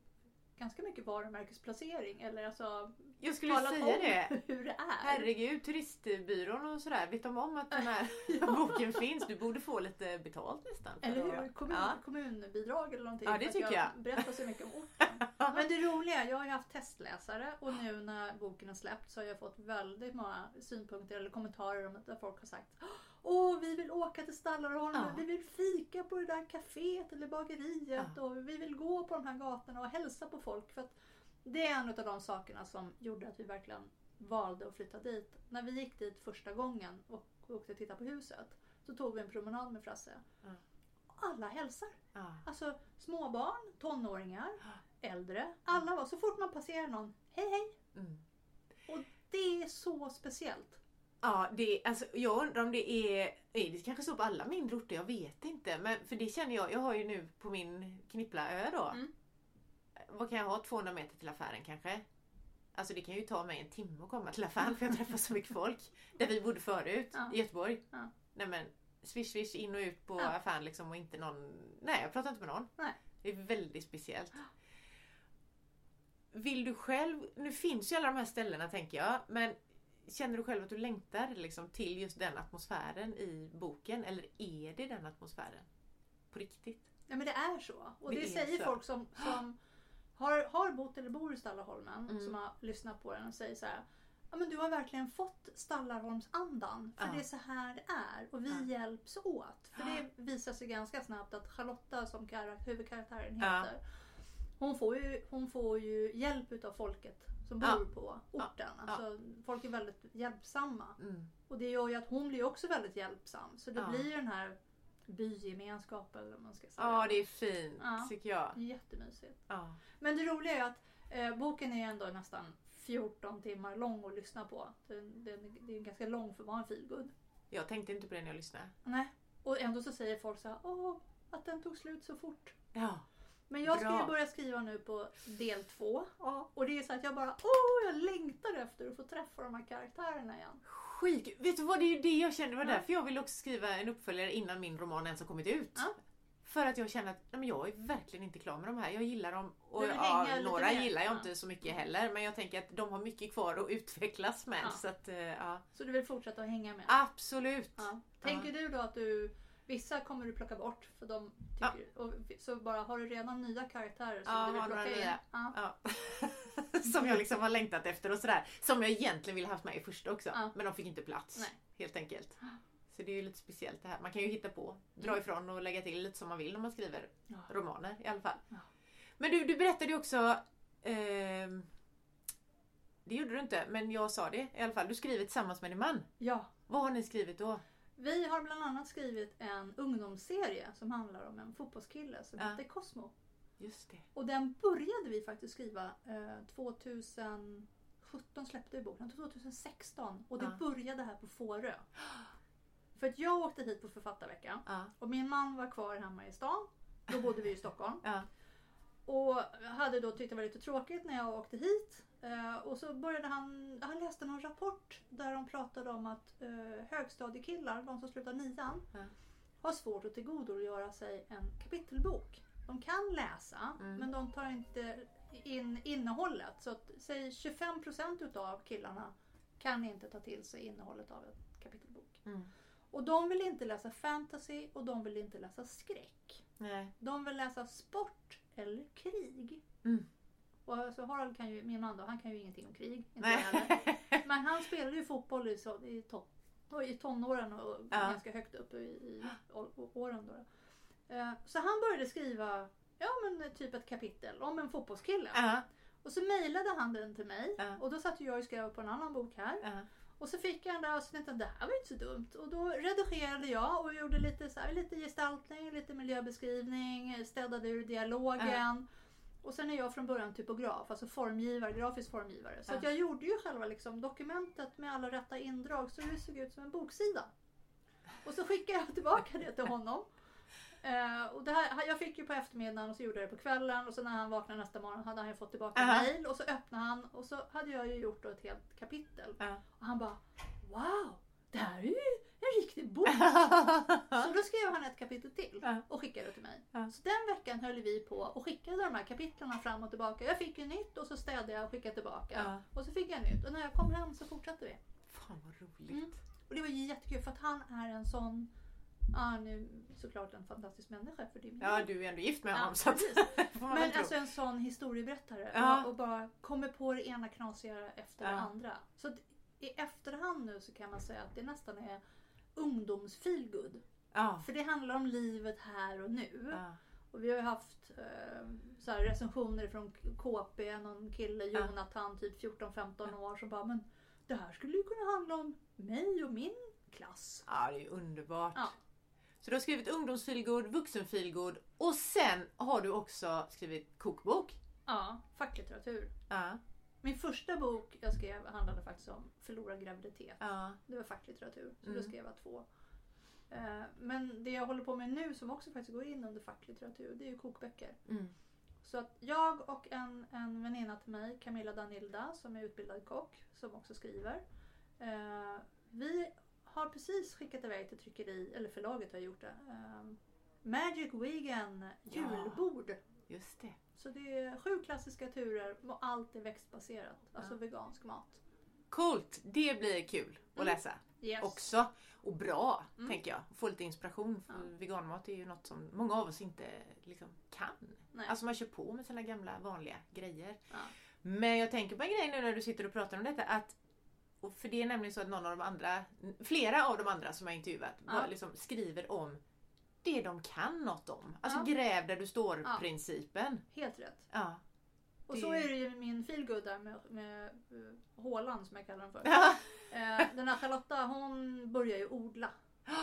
ganska mycket varumärkesplacering eller alltså jag skulle säga det. hur det är. Herregud, turistbyrån och sådär. Vet de om att den här boken finns? Du borde få lite betalt nästan. Eller hur? Kommun, Ja. kommunbidrag eller någonting. Ja, det tycker jag. berättar så mycket om orten. Men det roliga, jag har ju haft testläsare och nu när boken är släppt så har jag fått väldigt många synpunkter eller kommentarer om att folk har sagt Åh, vi vill åka till Stallarholmen, Ja. vi vill fika på det där kaféet eller bageriet Ja. och vi vill gå på de här gatorna och hälsa på folk. För det är en av de sakerna som gjorde att vi verkligen valde att flytta dit. När vi gick dit första gången och åkte och tittade på huset så tog vi en promenad med Frasse. Ja. Alla hälsar. Ja. Alltså småbarn, tonåringar, äldre. Alla var, så fort man passerar någon, hej hej. Mm. Och det är så speciellt. Ja, det, alltså, jag undrar om det är... Är det kanske så på alla mindre orter? Jag vet inte. Men för det känner jag. Jag har ju nu på min Knippla-ö då. Mm. Vad kan jag ha? 200 meter till affären kanske? Alltså det kan ju ta mig en timme att komma till affären för jag träffar så mycket folk. Där vi bodde förut, Ja. i Göteborg. Ja. Nej men swish swish in och ut på Ja. affären liksom och inte någon... Nej jag pratar inte med någon. Nej. Det är väldigt speciellt. Vill du själv, nu finns ju alla de här ställena tänker jag, men känner du själv att du längtar liksom till just den atmosfären i boken? Eller är det den atmosfären? På riktigt? Ja men det är så. Och Det det, säger så. folk som, som har, har bott eller bor i Stallarholmen Mm. som har lyssnat på den och säger så här. Ja men du har verkligen fått Stallarholmsandan. För Ja. det är så här det är. Och vi Ja. hjälps åt. För det visar sig ganska snabbt att Charlotta som kar- huvudkaraktären Ja. heter. Hon får, ju, hon får ju hjälp utav folket som bor Ja. på orten. Ja. Alltså, Folk är väldigt hjälpsamma. Mm. Och det gör ju att hon blir också väldigt hjälpsam. Så det Ja. blir den här bygemenskapen eller vad man ska säga. Ja det är fint Ja. tycker jag. Jättemysigt. Ja. Men det roliga är att eh, boken är ändå nästan 14 timmar lång att lyssna på. Den, den, det är ganska lång för att vara en feelgood. Jag tänkte inte på det när jag lyssnade. Nej. Och ändå så säger folk så här, åh, att den tog slut så fort. Ja. Men jag ska ju börja skriva nu på del två. Och det är så att jag bara, åh, jag längtar efter att få träffa de här karaktärerna igen. Skit. Vet du vad, det är ju det jag känner. Det var Ja. därför jag ville också skriva en uppföljare innan min roman ens har kommit ut. Ja. För att jag känner att nej, men jag är verkligen inte klar med de här. Jag gillar dem. Och ja, några mer. gillar jag Ja. inte så mycket heller. Men jag tänker att de har mycket kvar att utvecklas med. Ja. Så att, eh, ja. Så du vill fortsätta att hänga med? Absolut. Ja. Tänker du då att du Vissa kommer du plocka bort för de tycker, och, så bara har du redan nya karaktärer som Ja, du vill plocka in? Ja. Ja. Som jag liksom har längtat efter och sådär. Som jag egentligen ville haft med i första också. Ja. Men de fick inte plats. Nej. Helt enkelt. Så det är ju lite speciellt det här. Man kan ju hitta på, dra Mm. ifrån och lägga till lite som man vill när man skriver Ja. romaner i alla fall. Ja. Men du, du berättade ju också ehm, Det gjorde du inte, men jag sa det i alla fall. Du skriver tillsammans med din man. ja. Vad har ni skrivit då? Vi har bland annat skrivit en ungdomsserie som handlar om en fotbollskille som Ja. heter Cosmo. Just det. Och den började vi faktiskt skriva eh, 2017 släppte vi boken, 2016. Och det Ja. började här på Fårö. För att jag åkte hit på författarveckan Ja. och min man var kvar hemma i stan. Då bodde vi i Stockholm. Ja. Och hade då tyckt det var lite tråkigt när jag åkte hit. Eh, och så började han, han läste någon rapport där de pratade om att eh, högstadiekillar, de som slutar nian, Ja. har svårt att tillgodogöra sig en kapitelbok. De kan läsa Mm. men de tar inte in innehållet. Så att, säg 25% utav killarna kan inte ta till sig innehållet av en kapitelbok. Mm. Och de vill inte läsa fantasy och de vill inte läsa skräck. Nej. De vill läsa sport eller krig. Mm. Och alltså Harald kan ju, min man då, han kan ju ingenting om krig. Men han spelade ju fotboll i, så- i, to, i tonåren och Ja. ganska högt upp i, i åren. Då. Eh, Så han började skriva ja, men typ ett kapitel om en fotbollskille. Ja. Och så mejlade han den till mig. Ja. Och då satt jag och skrev på en annan bok här. Ja. Och så fick jag den där och så tänkte jag, det här var ju inte så dumt. Och då redigerade jag och gjorde lite, så här, lite gestaltning, lite miljöbeskrivning, städade ur dialogen. Och sen är jag från början typograf, alltså formgivare, grafisk formgivare. Så Ja. jag gjorde ju själva liksom dokumentet med alla rätta indrag så det såg ut som en boksida. Och så skickade jag tillbaka det till honom. Eh, och det här, jag fick ju på eftermiddagen och så gjorde jag det på kvällen och så när han vaknade nästa morgon hade han ju fått tillbaka Aha. mail och så öppnade han och så hade jag ju gjort då ett helt kapitel. Ja. Och han bara Wow! Det här är ju riktig bok! Så då skrev han ett kapitel till Ja. och skickade det till mig. Ja. Så den veckan höll vi på och skickade de här kapitlen fram och tillbaka. Jag fick ju nytt och så städade jag och skickade tillbaka. Ja. Och så fick jag nytt och när jag kom hem så fortsatte vi. Fan vad roligt. Mm. Och det var ju jättekul för att han är en sån Ja, han är såklart en fantastisk människa för det Ja, du är ändå gift med Ja, honom väl Men alltså en sån historieberättare Ja. och, bara kommer på det ena knasiga efter det Ja. andra. Så att i efterhand nu så kan man säga att det nästan är ungdomsfeelgood. ja. För det handlar om livet här och nu. Ja. Och vi har ju haft eh, så här recensioner från KP, någon kille. Jonathan, typ 14-15 år som bara men det här skulle ju kunna handla om mig och min klass. ja, det är ju underbart. Ja. Så du har skrivit ungdomsfeelgood, vuxenfeelgood och sen har du också skrivit kokbok. Ja, facklitteratur. Ja. Min första bok jag skrev handlade faktiskt om förlorad graviditet. Ja. Det var facklitteratur, så Mm. då skrev jag två. Eh, Men det jag håller på med nu som också faktiskt går in under facklitteratur, det är ju kokböcker. Mm. Så att jag och en, en väninna till mig, Camilla Danilda, som är utbildad kock, som också skriver. Eh, vi har precis skickat iväg till tryckeri, eller förlaget har gjort det. Eh, Magic Vegan Ja. Just det. Så det är sju klassiska turer och allt är växtbaserat. Alltså vegansk mat. Coolt! Det blir kul att Mm. läsa Yes. också. Och bra, Mm. tänker jag. Få lite inspiration. För Ja. Veganmat är ju något som många av oss inte liksom kan. Nej. Alltså man kör på med sina gamla vanliga grejer. Ja. Men jag tänker på en grej nu när du sitter och pratar om detta. Att, och för det är nämligen så att någon av de andra, flera av de andra som jag intervjuat Ja. liksom skriver om det de kan något om. Alltså Ja. gräv där du står Ja. principen. Helt rätt. Ja. Och Det- så är det ju min feelgood där med, med uh, Håland som jag kallar den för. Eh, den här Charlotta hon börjar ju odla.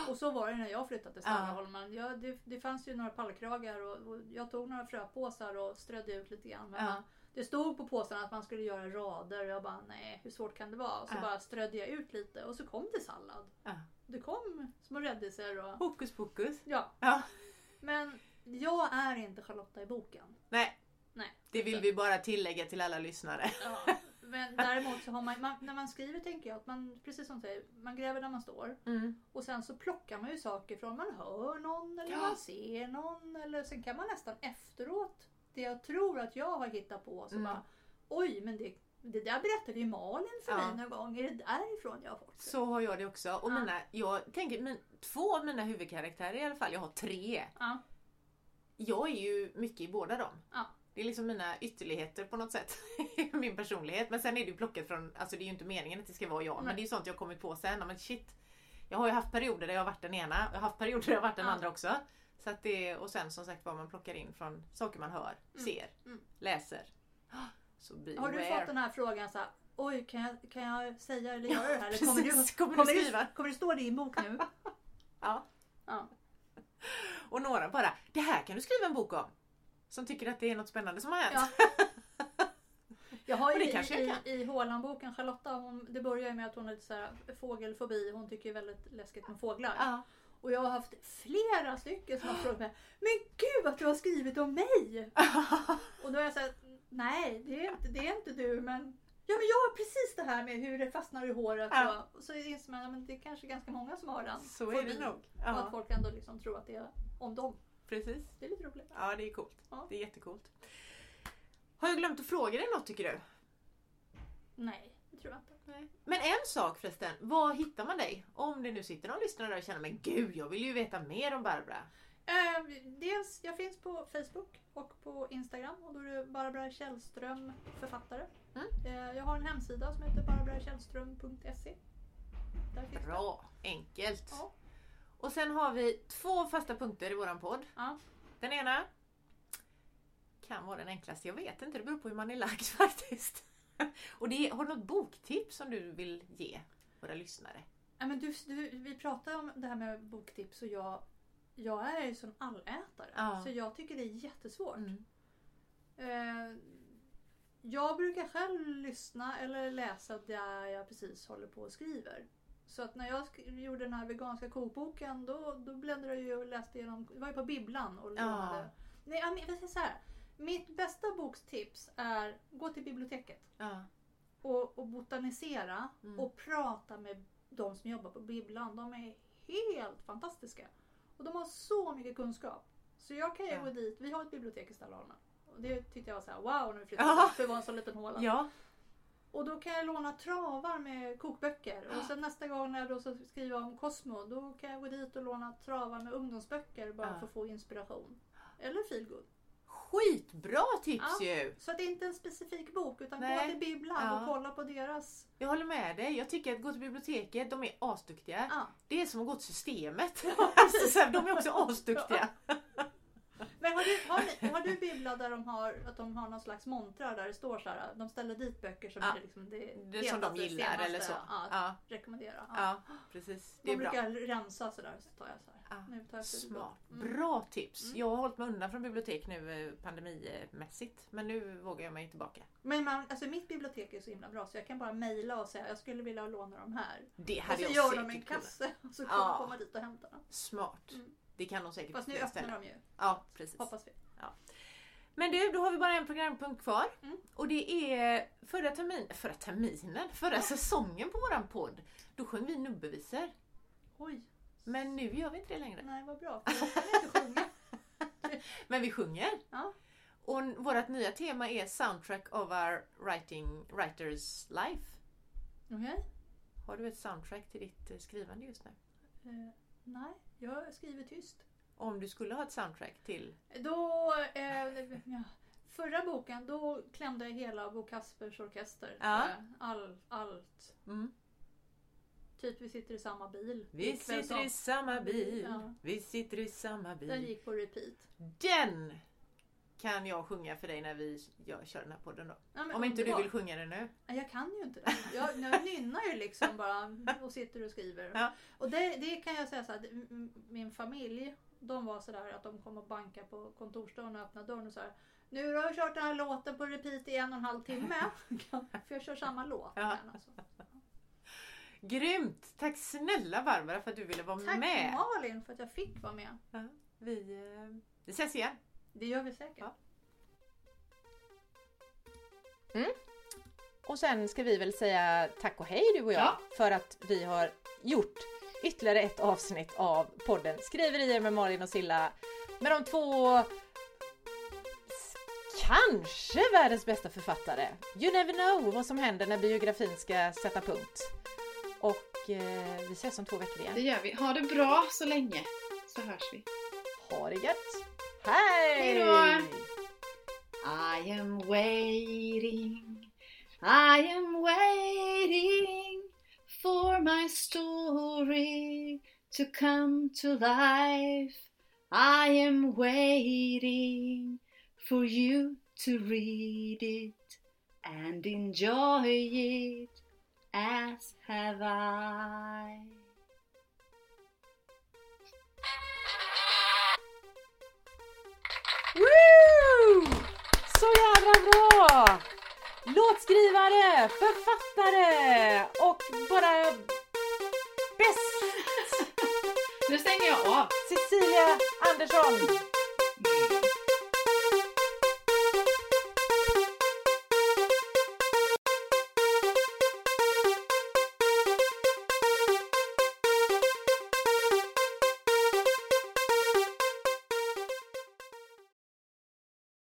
Och så var det när jag flyttade till Stannaholmen. Ja, det, det fanns ju några pallkragar och, och jag tog några fröpåsar och strödde ut lite grann. Men man, det stod på påsarna att man skulle göra rader och jag bara nej hur svårt kan det vara? Och så bara strödde jag ut lite och så kom det sallad. Det kom små rädisor och Hokus pokus. ja. Ja. Men jag är inte Charlotta i boken. Nej, Nej. det vill vi bara tillägga till alla lyssnare. Ja, men däremot så har man, man, när man skriver tänker jag att man, precis som du säger, man gräver där man står. Mm. Och sen så plockar man ju saker från man hör någon eller Ja. man ser någon. Eller sen kan man nästan efteråt, det jag tror att jag har hittat på, så Mm. bara oj men det, det där berättade ju Malin för Ja. mig någon gång. Är det därifrån jag har fått det? Så har jag det också. Och Ja. mina, jag tänker, min, två av mina huvudkaraktärer i alla fall, jag har tre. Ja. Jag är ju mycket i båda dem. Ja. Det är liksom mina ytterligheter på något sätt. Min personlighet. Men sen är det ju plockat från, alltså det är ju inte meningen att det ska vara jag. Men Nej. det är ju sånt jag kommit på sen. Men shit. Jag har ju haft perioder där jag har varit den ena. Jag har haft perioder där jag har varit den andra också. Så att det, och sen som sagt vad man plockar in från saker man hör, Mm. ser, Mm. läser. Så be Har du aware. fått den här frågan så här, oj kan jag, kan jag säga eller göra det här? Eller kommer, du, Kommer du kommer, skriva? det, kommer det stå det i en bok nu? Ja. Ja. Och några bara, det här kan du skriva en bok om. Som tycker att det är något spännande som har hänt. Ja. Jag har ju i, i, i Hålandboken, Charlotta, hon, det börjar ju med att hon har lite så här fågelfobi. Hon tycker ju väldigt läskigt med fåglar. Ja. Och jag har haft flera stycken som har frågat mig Men gud att du har skrivit om mig! Och då har jag sagt Nej det är inte, det är inte du men Ja men jag har precis det här med hur det fastnar i håret. Ja. Och, så inser man att det är kanske ganska många som har den. Så är det nog. Och att Ja, folk ändå liksom tror att det är om dem. precis. Det är lite roligt. Ja, det är coolt. Ja. Det är jättecoolt. Har jag glömt att fråga dig något tycker du? Nej, det tror jag inte. Nej. Men en sak förresten, var hittar man dig? Om det nu sitter någon lyssnare där och känner men gud, jag vill ju veta mer om Barbara. Eh, dels, jag finns på Facebook och på Instagram och då är det Barbara Källström författare. Mm. Eh, jag har en hemsida som heter barbarakällström.se. Finns det. Bra, enkelt. Ja. Och sen har vi två fasta punkter i våran podd. Ja. Den ena kan vara den enklaste, jag vet inte, det beror på hur man är lagd faktiskt. Och det har du något boktips som du vill ge våra lyssnare? Ja, men du, du, vi pratade om det här med boktips och jag, jag är ju sån allätare. Ja. Så jag tycker det är jättesvårt. Mm. Eh, jag brukar själv lyssna eller läsa där jag precis håller på och skriver. Så att när jag gjorde den här veganska kokboken då, då bläddrade jag ju och läste igenom, det var ju på bibblan och Ja. lånade. Nej, jag men- jag säger så här. Mitt bästa bokstips är gå till biblioteket Ja. och, och botanisera Mm. och prata med de som jobbar på bibblan. De är helt fantastiska. Och de har så mycket kunskap. Så jag kan ju Ja. gå dit, vi har ett bibliotek i Ställholmen. Och det tyckte jag var så här: wow när vi flyttade Ja. dit, för det var en så liten håla. ja. Och då kan jag låna travar med kokböcker. Och sen nästa gång när jag då ska skriva om Cosmo, då kan jag gå dit och låna travar med ungdomsböcker bara Ja. för att få inspiration. Eller feelgood. Skitbra tips Ja. ju! Så att det är inte en specifik bok utan Nej. gå till bibblan Ja. och kolla på deras... Jag håller med dig. Jag tycker att gå till biblioteket, de är asduktiga. Ja. Det är som att gå till systemet. Alltså, de är också asduktiga. Men har du, har, ni, har du bibblar där de har, att de har någon slags montrar där det står så här, de ställer dit böcker som Ja. är liksom det, Det som de gillar senaste, eller så. Ja, Ja, rekommendera. Ja. precis. Det De är bra. brukar rensa sådär så tar jag så här. Ja, då. Smart. Mm. Bra tips. Mm. Jag har hållit mig undan från bibliotek nu eh, pandemimässigt. Men nu vågar jag mig tillbaka. Men man, alltså mitt bibliotek är så himla bra så jag kan bara mejla och säga jag skulle vilja låna de här. Det Och hade så jag gör de en kasse och så kan Ja. man komma dit och hämta dem. Smart. Mm. Det kan de säkert Fast nu öppnar ställen. de ju. Ja, precis. Hoppas vi. Men du, då har vi bara en programpunkt kvar. Mm. Och det är förra, termin, förra terminen, förra säsongen på våran podd. Då sjöng vi nubbevisor. Oj, Men nu gör vi inte det längre. nej vad bra. För jag kan inte sjunga. Men vi sjunger. Ja. Och vårt nya tema är Soundtrack of our writing, writers life. Okej. Har du ett soundtrack till ditt eh, skrivande just nu? Eh, nej, jag skriver tyst. Om du skulle ha ett soundtrack till... Då, ja, förra boken då klämde jag hela Bo Kaspers orkester. Ja. All, allt. Mm. Typ vi sitter i samma bil. Vi sitter i samma bil. Ja. Vi sitter i samma bil. Den gick på repeat. Den kan jag sjunga för dig när vi jag kör den här podden då. Ja, Om inte du vill sjunga den nu. Nej, Jag kan ju inte det. Jag, jag nynnar ju liksom bara och sitter och skriver. Ja. Och det, det kan jag säga så här, min familj, de var sådär att de kom och banka på kontorsdörren och öppnade dörren och så här. Nu har jag kört den här låten på repeat i en och en halv timme. För jag kör samma låt. Ja. Alltså. Grymt! Tack snälla Barbara för att du ville vara Tack med. Malin för att jag fick vara med. Ja, vi, eh, vi ses igen. Det gör vi säkert. Ja. Och sen ska vi väl säga tack och hej du och jag Ja. för att vi har gjort ytterligare ett avsnitt av podden Skriverier med Malin och Silla med de två kanske världens bästa författare. You never know vad som händer när biografin ska sätta punkt. Och eh, vi ses om två veckor Det igen. gör vi. Ha det bra så länge. Så hörs vi. Ha det gött! Hej! Hej då! I am waiting, I am waiting for my story to come to life. I am waiting for you to read it and enjoy it as have I. Woo! Så jävla bra! Låtskrivare, författare och bara bäst! Nu stänger jag av. Cecilia Andersson.